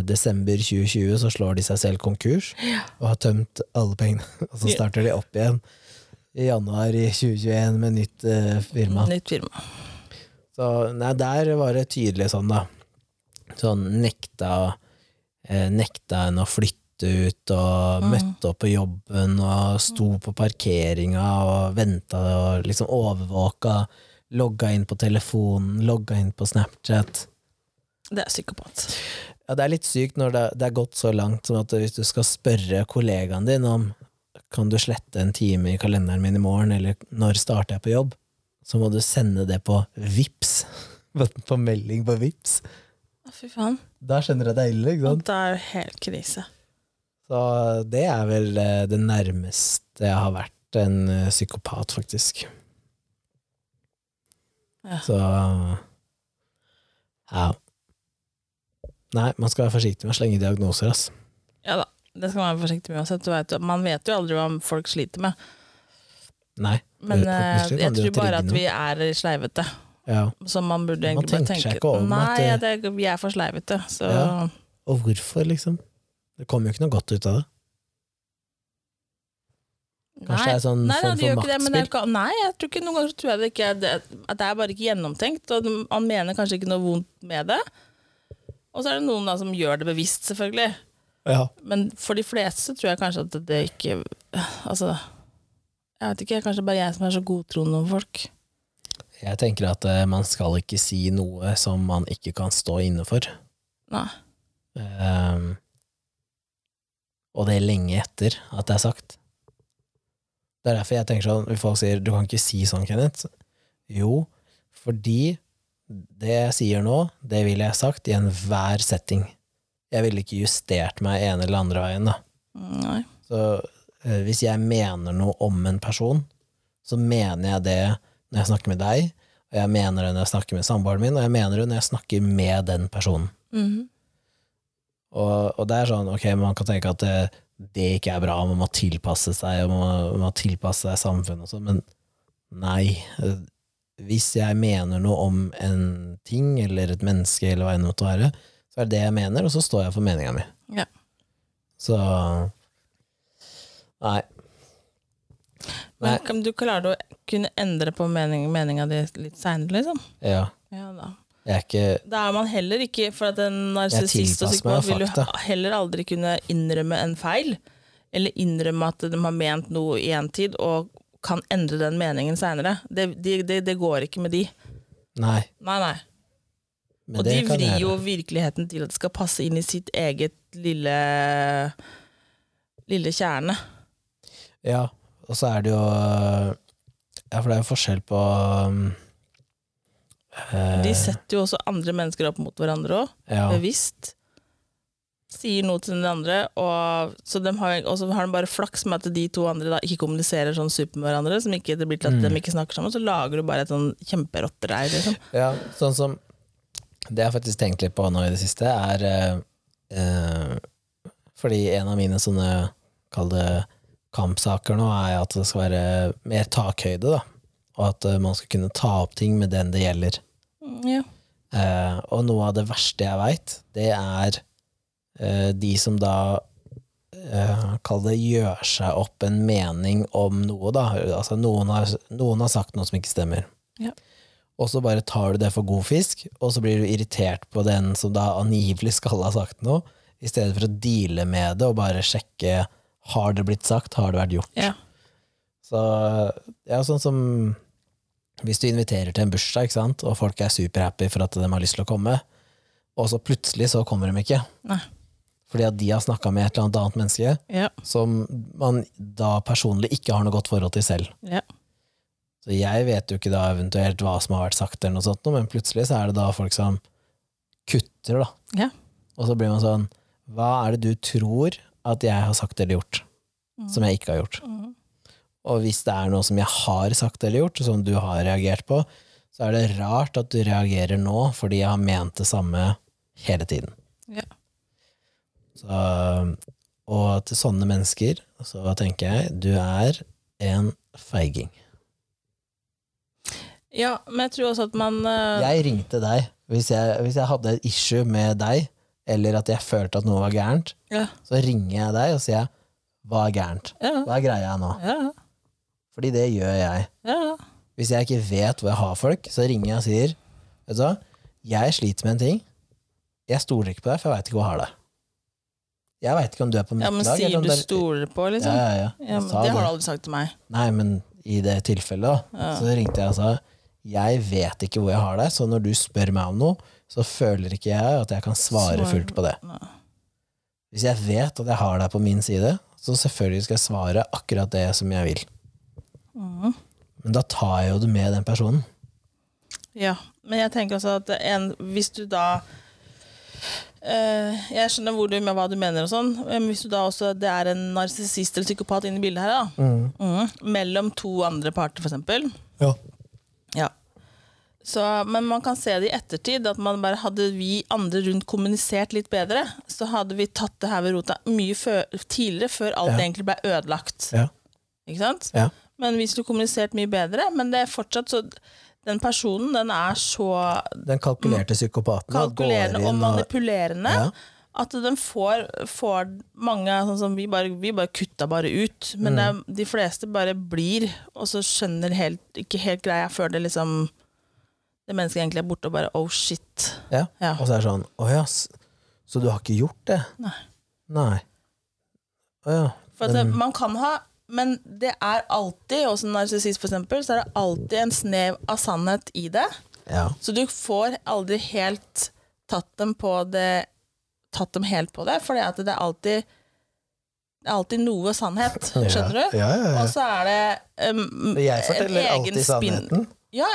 desember 2020 så slår de seg selv konkurs og har tømt alle pengene. Og så starter de opp igjen i januar i 2021 med nytt uh, firma. Nytt firma. Så nei, der var det tydelig sånn, da. Sånn nekta eh, Nekta en å flytte ut, og Mm. møtte opp på jobben, og sto på parkeringa og venta og liksom overvåka. Logga inn på telefonen, logga inn på Snapchat. Det er psykopat. Ja, det er litt sykt når det, det er gått så langt som at hvis du skal spørre kollegaen din om kan du slette en time i kalenderen min i morgen, eller når starter jeg på jobb, så må du sende det på VIPS. på melding på VIPS. Fy faen. Da skjønner jeg det er ille, ikke sant? Det er jo helt krise. Så det er vel eh, det nærmeste jeg har vært en eh, psykopat, faktisk. Ja. Så ja. Nei, man skal være forsiktig med å slenge diagnoser, ass. Ja da, det skal man være forsiktig med uansett. Du vet, man vet jo aldri hva folk sliter med. Nei. Men Eh, jeg jo tror bare at vi er sleivete. Ja. Så man burde Man egentlig bare tenker seg tenke ikke om Nei, at det- vi er for sleivete. Så Ja. Og hvorfor, liksom? Det kommer jo ikke noe godt ut av det. Kanskje nei, det er sånn nei, form for maktspill? nei, jeg tror ikke noen ganger tror jeg det ikke er det, at det er bare ikke gjennomtenkt. Og man mener kanskje ikke noe vondt med det. Og så er det noen da som gjør det bevisst, selvfølgelig. Ja. Men for de fleste tror jeg kanskje at det ikke Altså, jeg vet ikke, kanskje bare jeg som er så godtroende om folk. Jeg tenker at eh, man skal ikke si noe som man ikke kan stå inne for. Nei. Um, og det er lenge etter at det er sagt. Det er derfor jeg tenker sånn, folk sier 'du kan ikke si sånn, Kenneth'. Jo, fordi det jeg sier nå, det ville jeg sagt i enhver setting. Jeg ville ikke justert meg ene eller andre veien, da. Nei. Så eh, hvis jeg mener noe om en person, så mener jeg det når jeg snakker med deg, og jeg mener det når jeg snakker med samboeren min, og jeg mener det når jeg snakker med den personen. Mhm. Og, og det er sånn, ok, man kan tenke at det, det ikke er bra, man må tilpasse seg, og man må, man må tilpasse seg samfunnet og sånn, men nei. Hvis jeg mener noe om en ting, eller et menneske, eller hva enn det måtte være, så er det det jeg mener, og så står jeg for meninga mi. Ja. Så Nei. Nei. Men du klarer å kunne endre på mening, meninga di litt seinere, liksom? Ja. Ja da. Jeg er ikke Da er man heller ikke For at en narsissist og psykopat vil jo heller aldri kunne innrømme en feil. Eller innrømme at de har ment noe i en tid, og kan endre den meningen seinere. Det, de, de, det går ikke med de. Nei. Nei, nei. Men og det de vrir jo virkeligheten til at det skal passe inn i sitt eget lille lille kjerne. Ja, og så er det jo Ja, for det er jo forskjell på um, eh, De setter jo også andre mennesker opp mot hverandre òg, ja, bevisst. Sier noe til den andre, og så, de har, har de bare flaks med at de to andre da ikke kommuniserer sånn super med hverandre, som ikke, det blir til at Mm. de ikke snakker sammen, så lager du bare et sånn kjemperottereir, liksom. ja, sånn som Det jeg faktisk tenkt litt på nå i det siste, er eh, eh, Fordi en av mine sånne Kall det kampsaker nå, er at det skal være mer takhøyde, da. Og at eh, man skal kunne ta opp ting med den det gjelder. Mm, Ja. Eh, og noe av det verste jeg veit, det er de som da eh, Kall det gjør seg opp en mening om noe, da. Altså noen har, noen har sagt noe som ikke stemmer. Ja. Og så bare tar du det for god fisk, og så blir du irritert på den som da angivelig skal ha sagt noe, i stedet for å deale med det og bare sjekke har det blitt sagt, har det vært gjort. Ja. Så ja, sånn som hvis du inviterer til en bursdag, og folk er superhappy for at de har lyst til å komme, og så plutselig så kommer de ikke. Nei. Fordi at de har snakka med et eller annet annet menneske Ja. som man da personlig ikke har noe godt forhold til selv. Ja. Så jeg vet jo ikke da eventuelt hva som har vært sagt, eller noe sånt, men plutselig så er det da folk som kutter, da. Ja. Og så blir man sånn Hva er det du tror at jeg har sagt eller gjort, som jeg ikke har gjort? Mm. Og hvis det er noe som jeg har sagt eller gjort, som du har reagert på, så er det rart at du reagerer nå, fordi jeg har ment det samme hele tiden. Ja. Så, og til sånne mennesker så tenker jeg du er en feiging. ja, men jeg tror også at man uh... Jeg ringte deg hvis jeg, hvis jeg hadde et issue med deg, eller at jeg følte at noe var gærent, ja, så ringer jeg deg og sier hva er gærent? ja, Hva er greia nå? ja, Fordi det gjør jeg. ja. Hvis jeg ikke vet hvor jeg har folk, så ringer jeg og sier Vet du hva, jeg sliter med en ting. Jeg stoler ikke på deg, for jeg veit ikke hvor jeg har deg. Jeg veit ikke om du er på mitt ja men lag. sier eller om du det er- stoler på, liksom? ja, ja. Ja, ja men det har du aldri sagt til meg. Nei, men i det tilfellet, da, så ringte jeg og sa jeg vet ikke hvor jeg har deg, så når du spør meg om noe, så føler ikke jeg at jeg kan svare Svar- fullt på det. Hvis jeg vet at jeg har deg på min side, så selvfølgelig skal jeg svare akkurat det som jeg vil. Mm. Men da tar jeg jo det med den personen. Ja, men jeg tenker også at en, hvis du da Jeg skjønner hvor du, med hva du mener, og sånn, men hvis du da også det er en narsissist eller psykopat inne i bildet her, da, Mhm. mellom to andre parter, eksempel Ja. ja. Så, men man kan se det i ettertid, at man bare hadde vi andre rundt kommunisert litt bedre, så hadde vi tatt det her ved rota mye før, tidligere, før alt Ja. egentlig ble ødelagt. Ja. Ikke sant? Ja. Men hvis du kommunisert mye bedre, men det er fortsatt så Den personen, den er så Den kalkulerte psykopaten kalkulerende og og manipulerende Ja. at den får, får mange sånn som vi bare, vi bare kutta bare ut. Men det er, de fleste bare blir, og så skjønner helt, ikke helt greia før det liksom det mennesket egentlig er borte og bare oh shit. Ja. Ja. Og så er det sånn Å ja, så du har ikke gjort det? Nei. Nei. Å ja. For at det, man kan ha Men det er alltid, hos en narsissist eksempel, så er det alltid en snev av sannhet i det. Ja. Så du får aldri helt tatt dem på det Tatt dem helt på det, for det er alltid Det er alltid noe sannhet, skjønner du? Ja, ja, ja. Og så er det um, Jeg forteller alltid sannheten. Ja,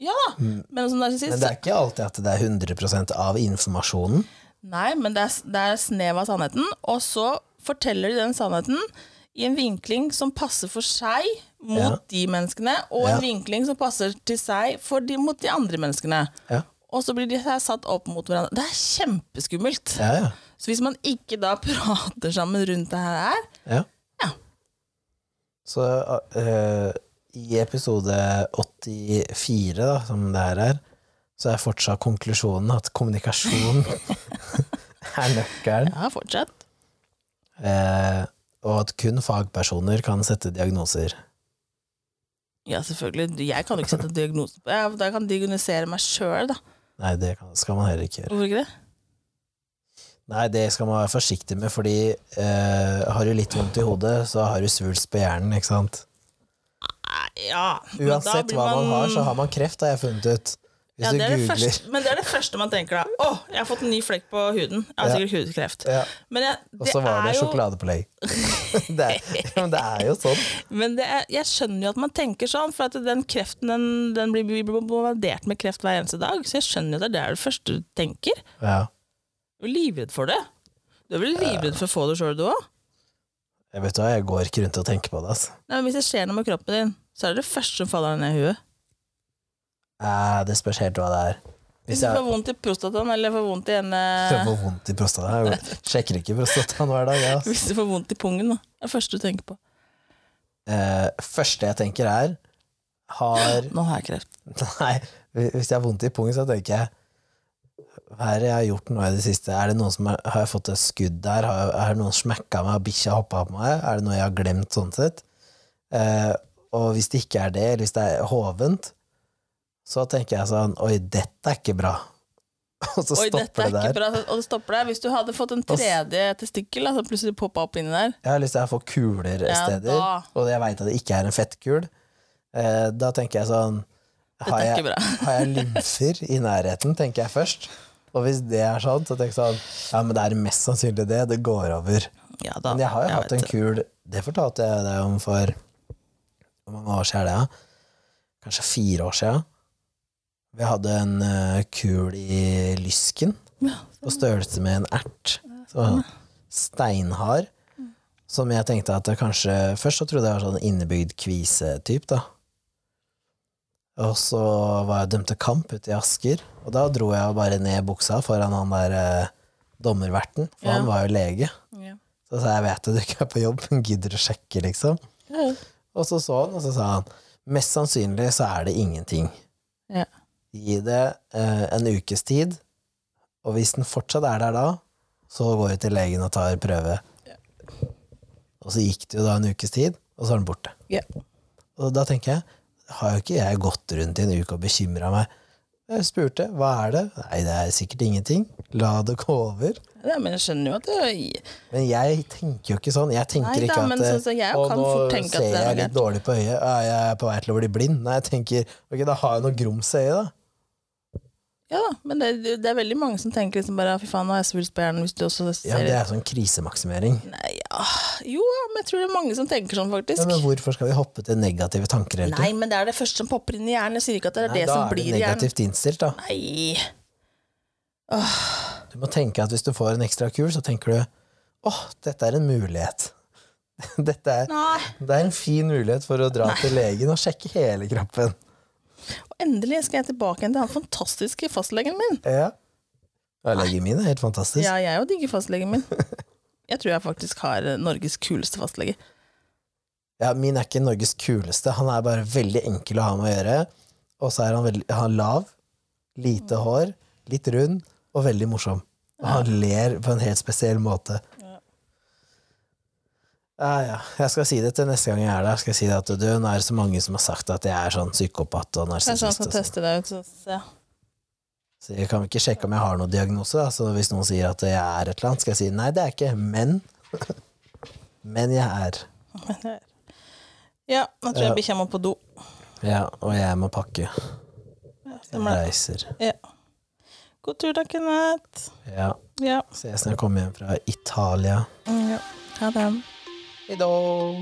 ja da. Men som narsissist Men det er ikke alltid at det er 100% av informasjonen. Nei, men det er, det er snev av sannheten, og så forteller de den sannheten i en vinkling som passer for seg mot Ja. de menneskene, og Ja. en vinkling som passer til seg for de, mot de andre menneskene. Ja. Og så blir de her satt opp mot hverandre. Det er kjempeskummelt. Ja, ja. Så hvis man ikke da prater sammen rundt det her, ja. Ja. Så uh, i episode 84, da, som det her er, så er fortsatt konklusjonen at kommunikasjon er nøkkelen, ja, fortsatt. eh, og at kun fagpersoner kan sette diagnoser. Ja, selvfølgelig. Jeg kan jo ikke sette diagnoser på det. Jeg kan diagnosere meg sjøl, da. Nei, det kan, skal man heller ikke gjøre. Hvorfor ikke det? Nei, det skal man være forsiktig med, fordi eh, har du litt vondt i hodet, så har du svulst på hjernen, ikke sant? Ja, men da Uansett man... hva man har, så har man kreft, har jeg funnet ut. Ja, det det første, Men det er det første man tenker da. Å, jeg har fått en ny flekk på huden. Jeg har Ja. sikkert hudkreft. ja, Men, Og så var det jo, sjokoladepålegg. det, er- ja, men det er jo sånn. men det er, jeg skjønner jo at man tenker sånn, for at den kreften den, den blir, bombardert med kreft hver eneste dag. Så jeg skjønner jo at det er det første du tenker. Ja. Du er livredd for det. Du er vel livredd for å få det sjøl, du òg? Jeg vet hva, jeg går ikke rundt og tenker på det. Altså. Hvis det skjer noe med kroppen din, så er det det første som faller ned i huet. Eh, det spørs helt hva det er. Hvis du jeg får vondt i prostataen eller får vondt i en får vondt i prostataen Jeg sjekker ikke prostataen hver dag. jeg, Altså. Hvis du får vondt i pungen, da. Det er det første du tenker på. Eh, første jeg tenker er har Nå har jeg kreft. Nei, hvis jeg har vondt i pungen, så tenker jeg Hva er det jeg har gjort nå i det siste? Er det noen som er, har jeg fått et skudd der? Har, er det noen smekka meg? Har bikkja hoppa på meg? Er det noe jeg har glemt sånn sett? Eh, og hvis det ikke er det, eller hvis det er hovent, så tenker jeg sånn Oi, dette er ikke bra. Og så Oi, stopper er det ikke der. bra. Og det stopper der. Hvis du hadde fått en tredje testikkel som plutselig poppa opp inni der Jeg har lyst til å få kuler Ja, steder, da. og jeg veit at det ikke er en fettkul. Eh, da tenker jeg sånn har jeg, har jeg lymfer i nærheten, tenker jeg først. Og hvis det er sånn, så tenker jeg sånn Ja, men det er mest sannsynlig det. Det går over. Ja, da. Men jeg har jo hatt en kul Det fortalte jeg deg om for Hvor mange år siden er det? Kanskje fire år siden. Vi hadde en uh, kul i lysken Ja, på størrelse med en ert. Så steinhard. Som jeg tenkte at kanskje Først så trodde jeg var sånn innebygd kvisetyp, da. Og så var jeg dømt til kamp ute i Asker, og da dro jeg bare ned buksa foran han der eh, dommerverten, for Ja. han var jo lege. ja. Så sa jeg jeg vet at du ikke er på jobb, men gidder å sjekke, liksom? Ja. Og så så han, og så sa han mest sannsynlig så er det ingenting. Gi det eh, en ukes tid, og hvis den fortsatt er der da, så går jeg til legen og tar prøve. Og så gikk det jo da en ukes tid, og så er den borte. Yeah. Og da tenker jeg, har jo ikke jeg gått rundt i en uke og bekymra meg? Jeg spurte hva er det? Nei, det er sikkert ingenting. La det gå over. Ja, men jeg skjønner jo at det Men jeg tenker jo ikke sånn. Jeg tenker Nei da, ikke at eh, sånn som jeg «Å, kan nå ser er jeg litt dårlig på øyet. Jeg er på vei til å bli blind. Nei, jeg tenker ok, da har jeg noe grums i øyet, da. Ja da, men det, det er veldig mange som tenker liksom bare fy faen, nå har jeg så svulst på hjernen hvis du også ser Ja, Det er sånn krisemaksimering. Nei, ja. Jo, men jeg tror det er mange som tenker sånn, faktisk. Ja, men hvorfor skal vi hoppe til negative tanker hele Nei, men det er det første som popper inn i hjernen. Jeg sier ikke at det er Nei, det da som er blir i hjernen. negativt innstilt, da. Nei. Du må tenke at hvis du får en ekstra kur, så tenker du åh, dette er en mulighet. Dette er, Nei. det er en fin mulighet for å dra til legen og sjekke hele kroppen. Og endelig skal jeg tilbake igjen til han fantastiske fastlegen min. Ja. Ja, Legen min er helt fantastisk. Ja, jeg òg digger fastlegen min. Jeg tror jeg faktisk har eh, Norges kuleste fastlege. Ja, min er ikke Norges kuleste. Han er bare veldig enkel å ha med å gjøre. Og så er han, veldig, han er lav, lite hår, litt rund og veldig morsom. Og han ler på en helt spesiell måte. Ja, ja. Jeg skal si det til neste gang jeg er der. Skal jeg si det at du, Nå er det så mange som har sagt at jeg er sånn psykopat og Kanskje han narsissist. skal sånn. teste deg ut. Så, se. Så jeg kan ikke sjekke om jeg har noen diagnose. Da. Så hvis noen sier at jeg er et eller annet, skal jeg si nei, det er jeg ikke, men Men jeg er. Ja, nå tror jeg bikkja må på do. Ja, og jeg må pakke. Jeg reiser. Ja. God tur da, Kenneth. Ja. Ja. Ses når jeg kommer hjem fra Italia. Mm, ja. Ha det. Hei då!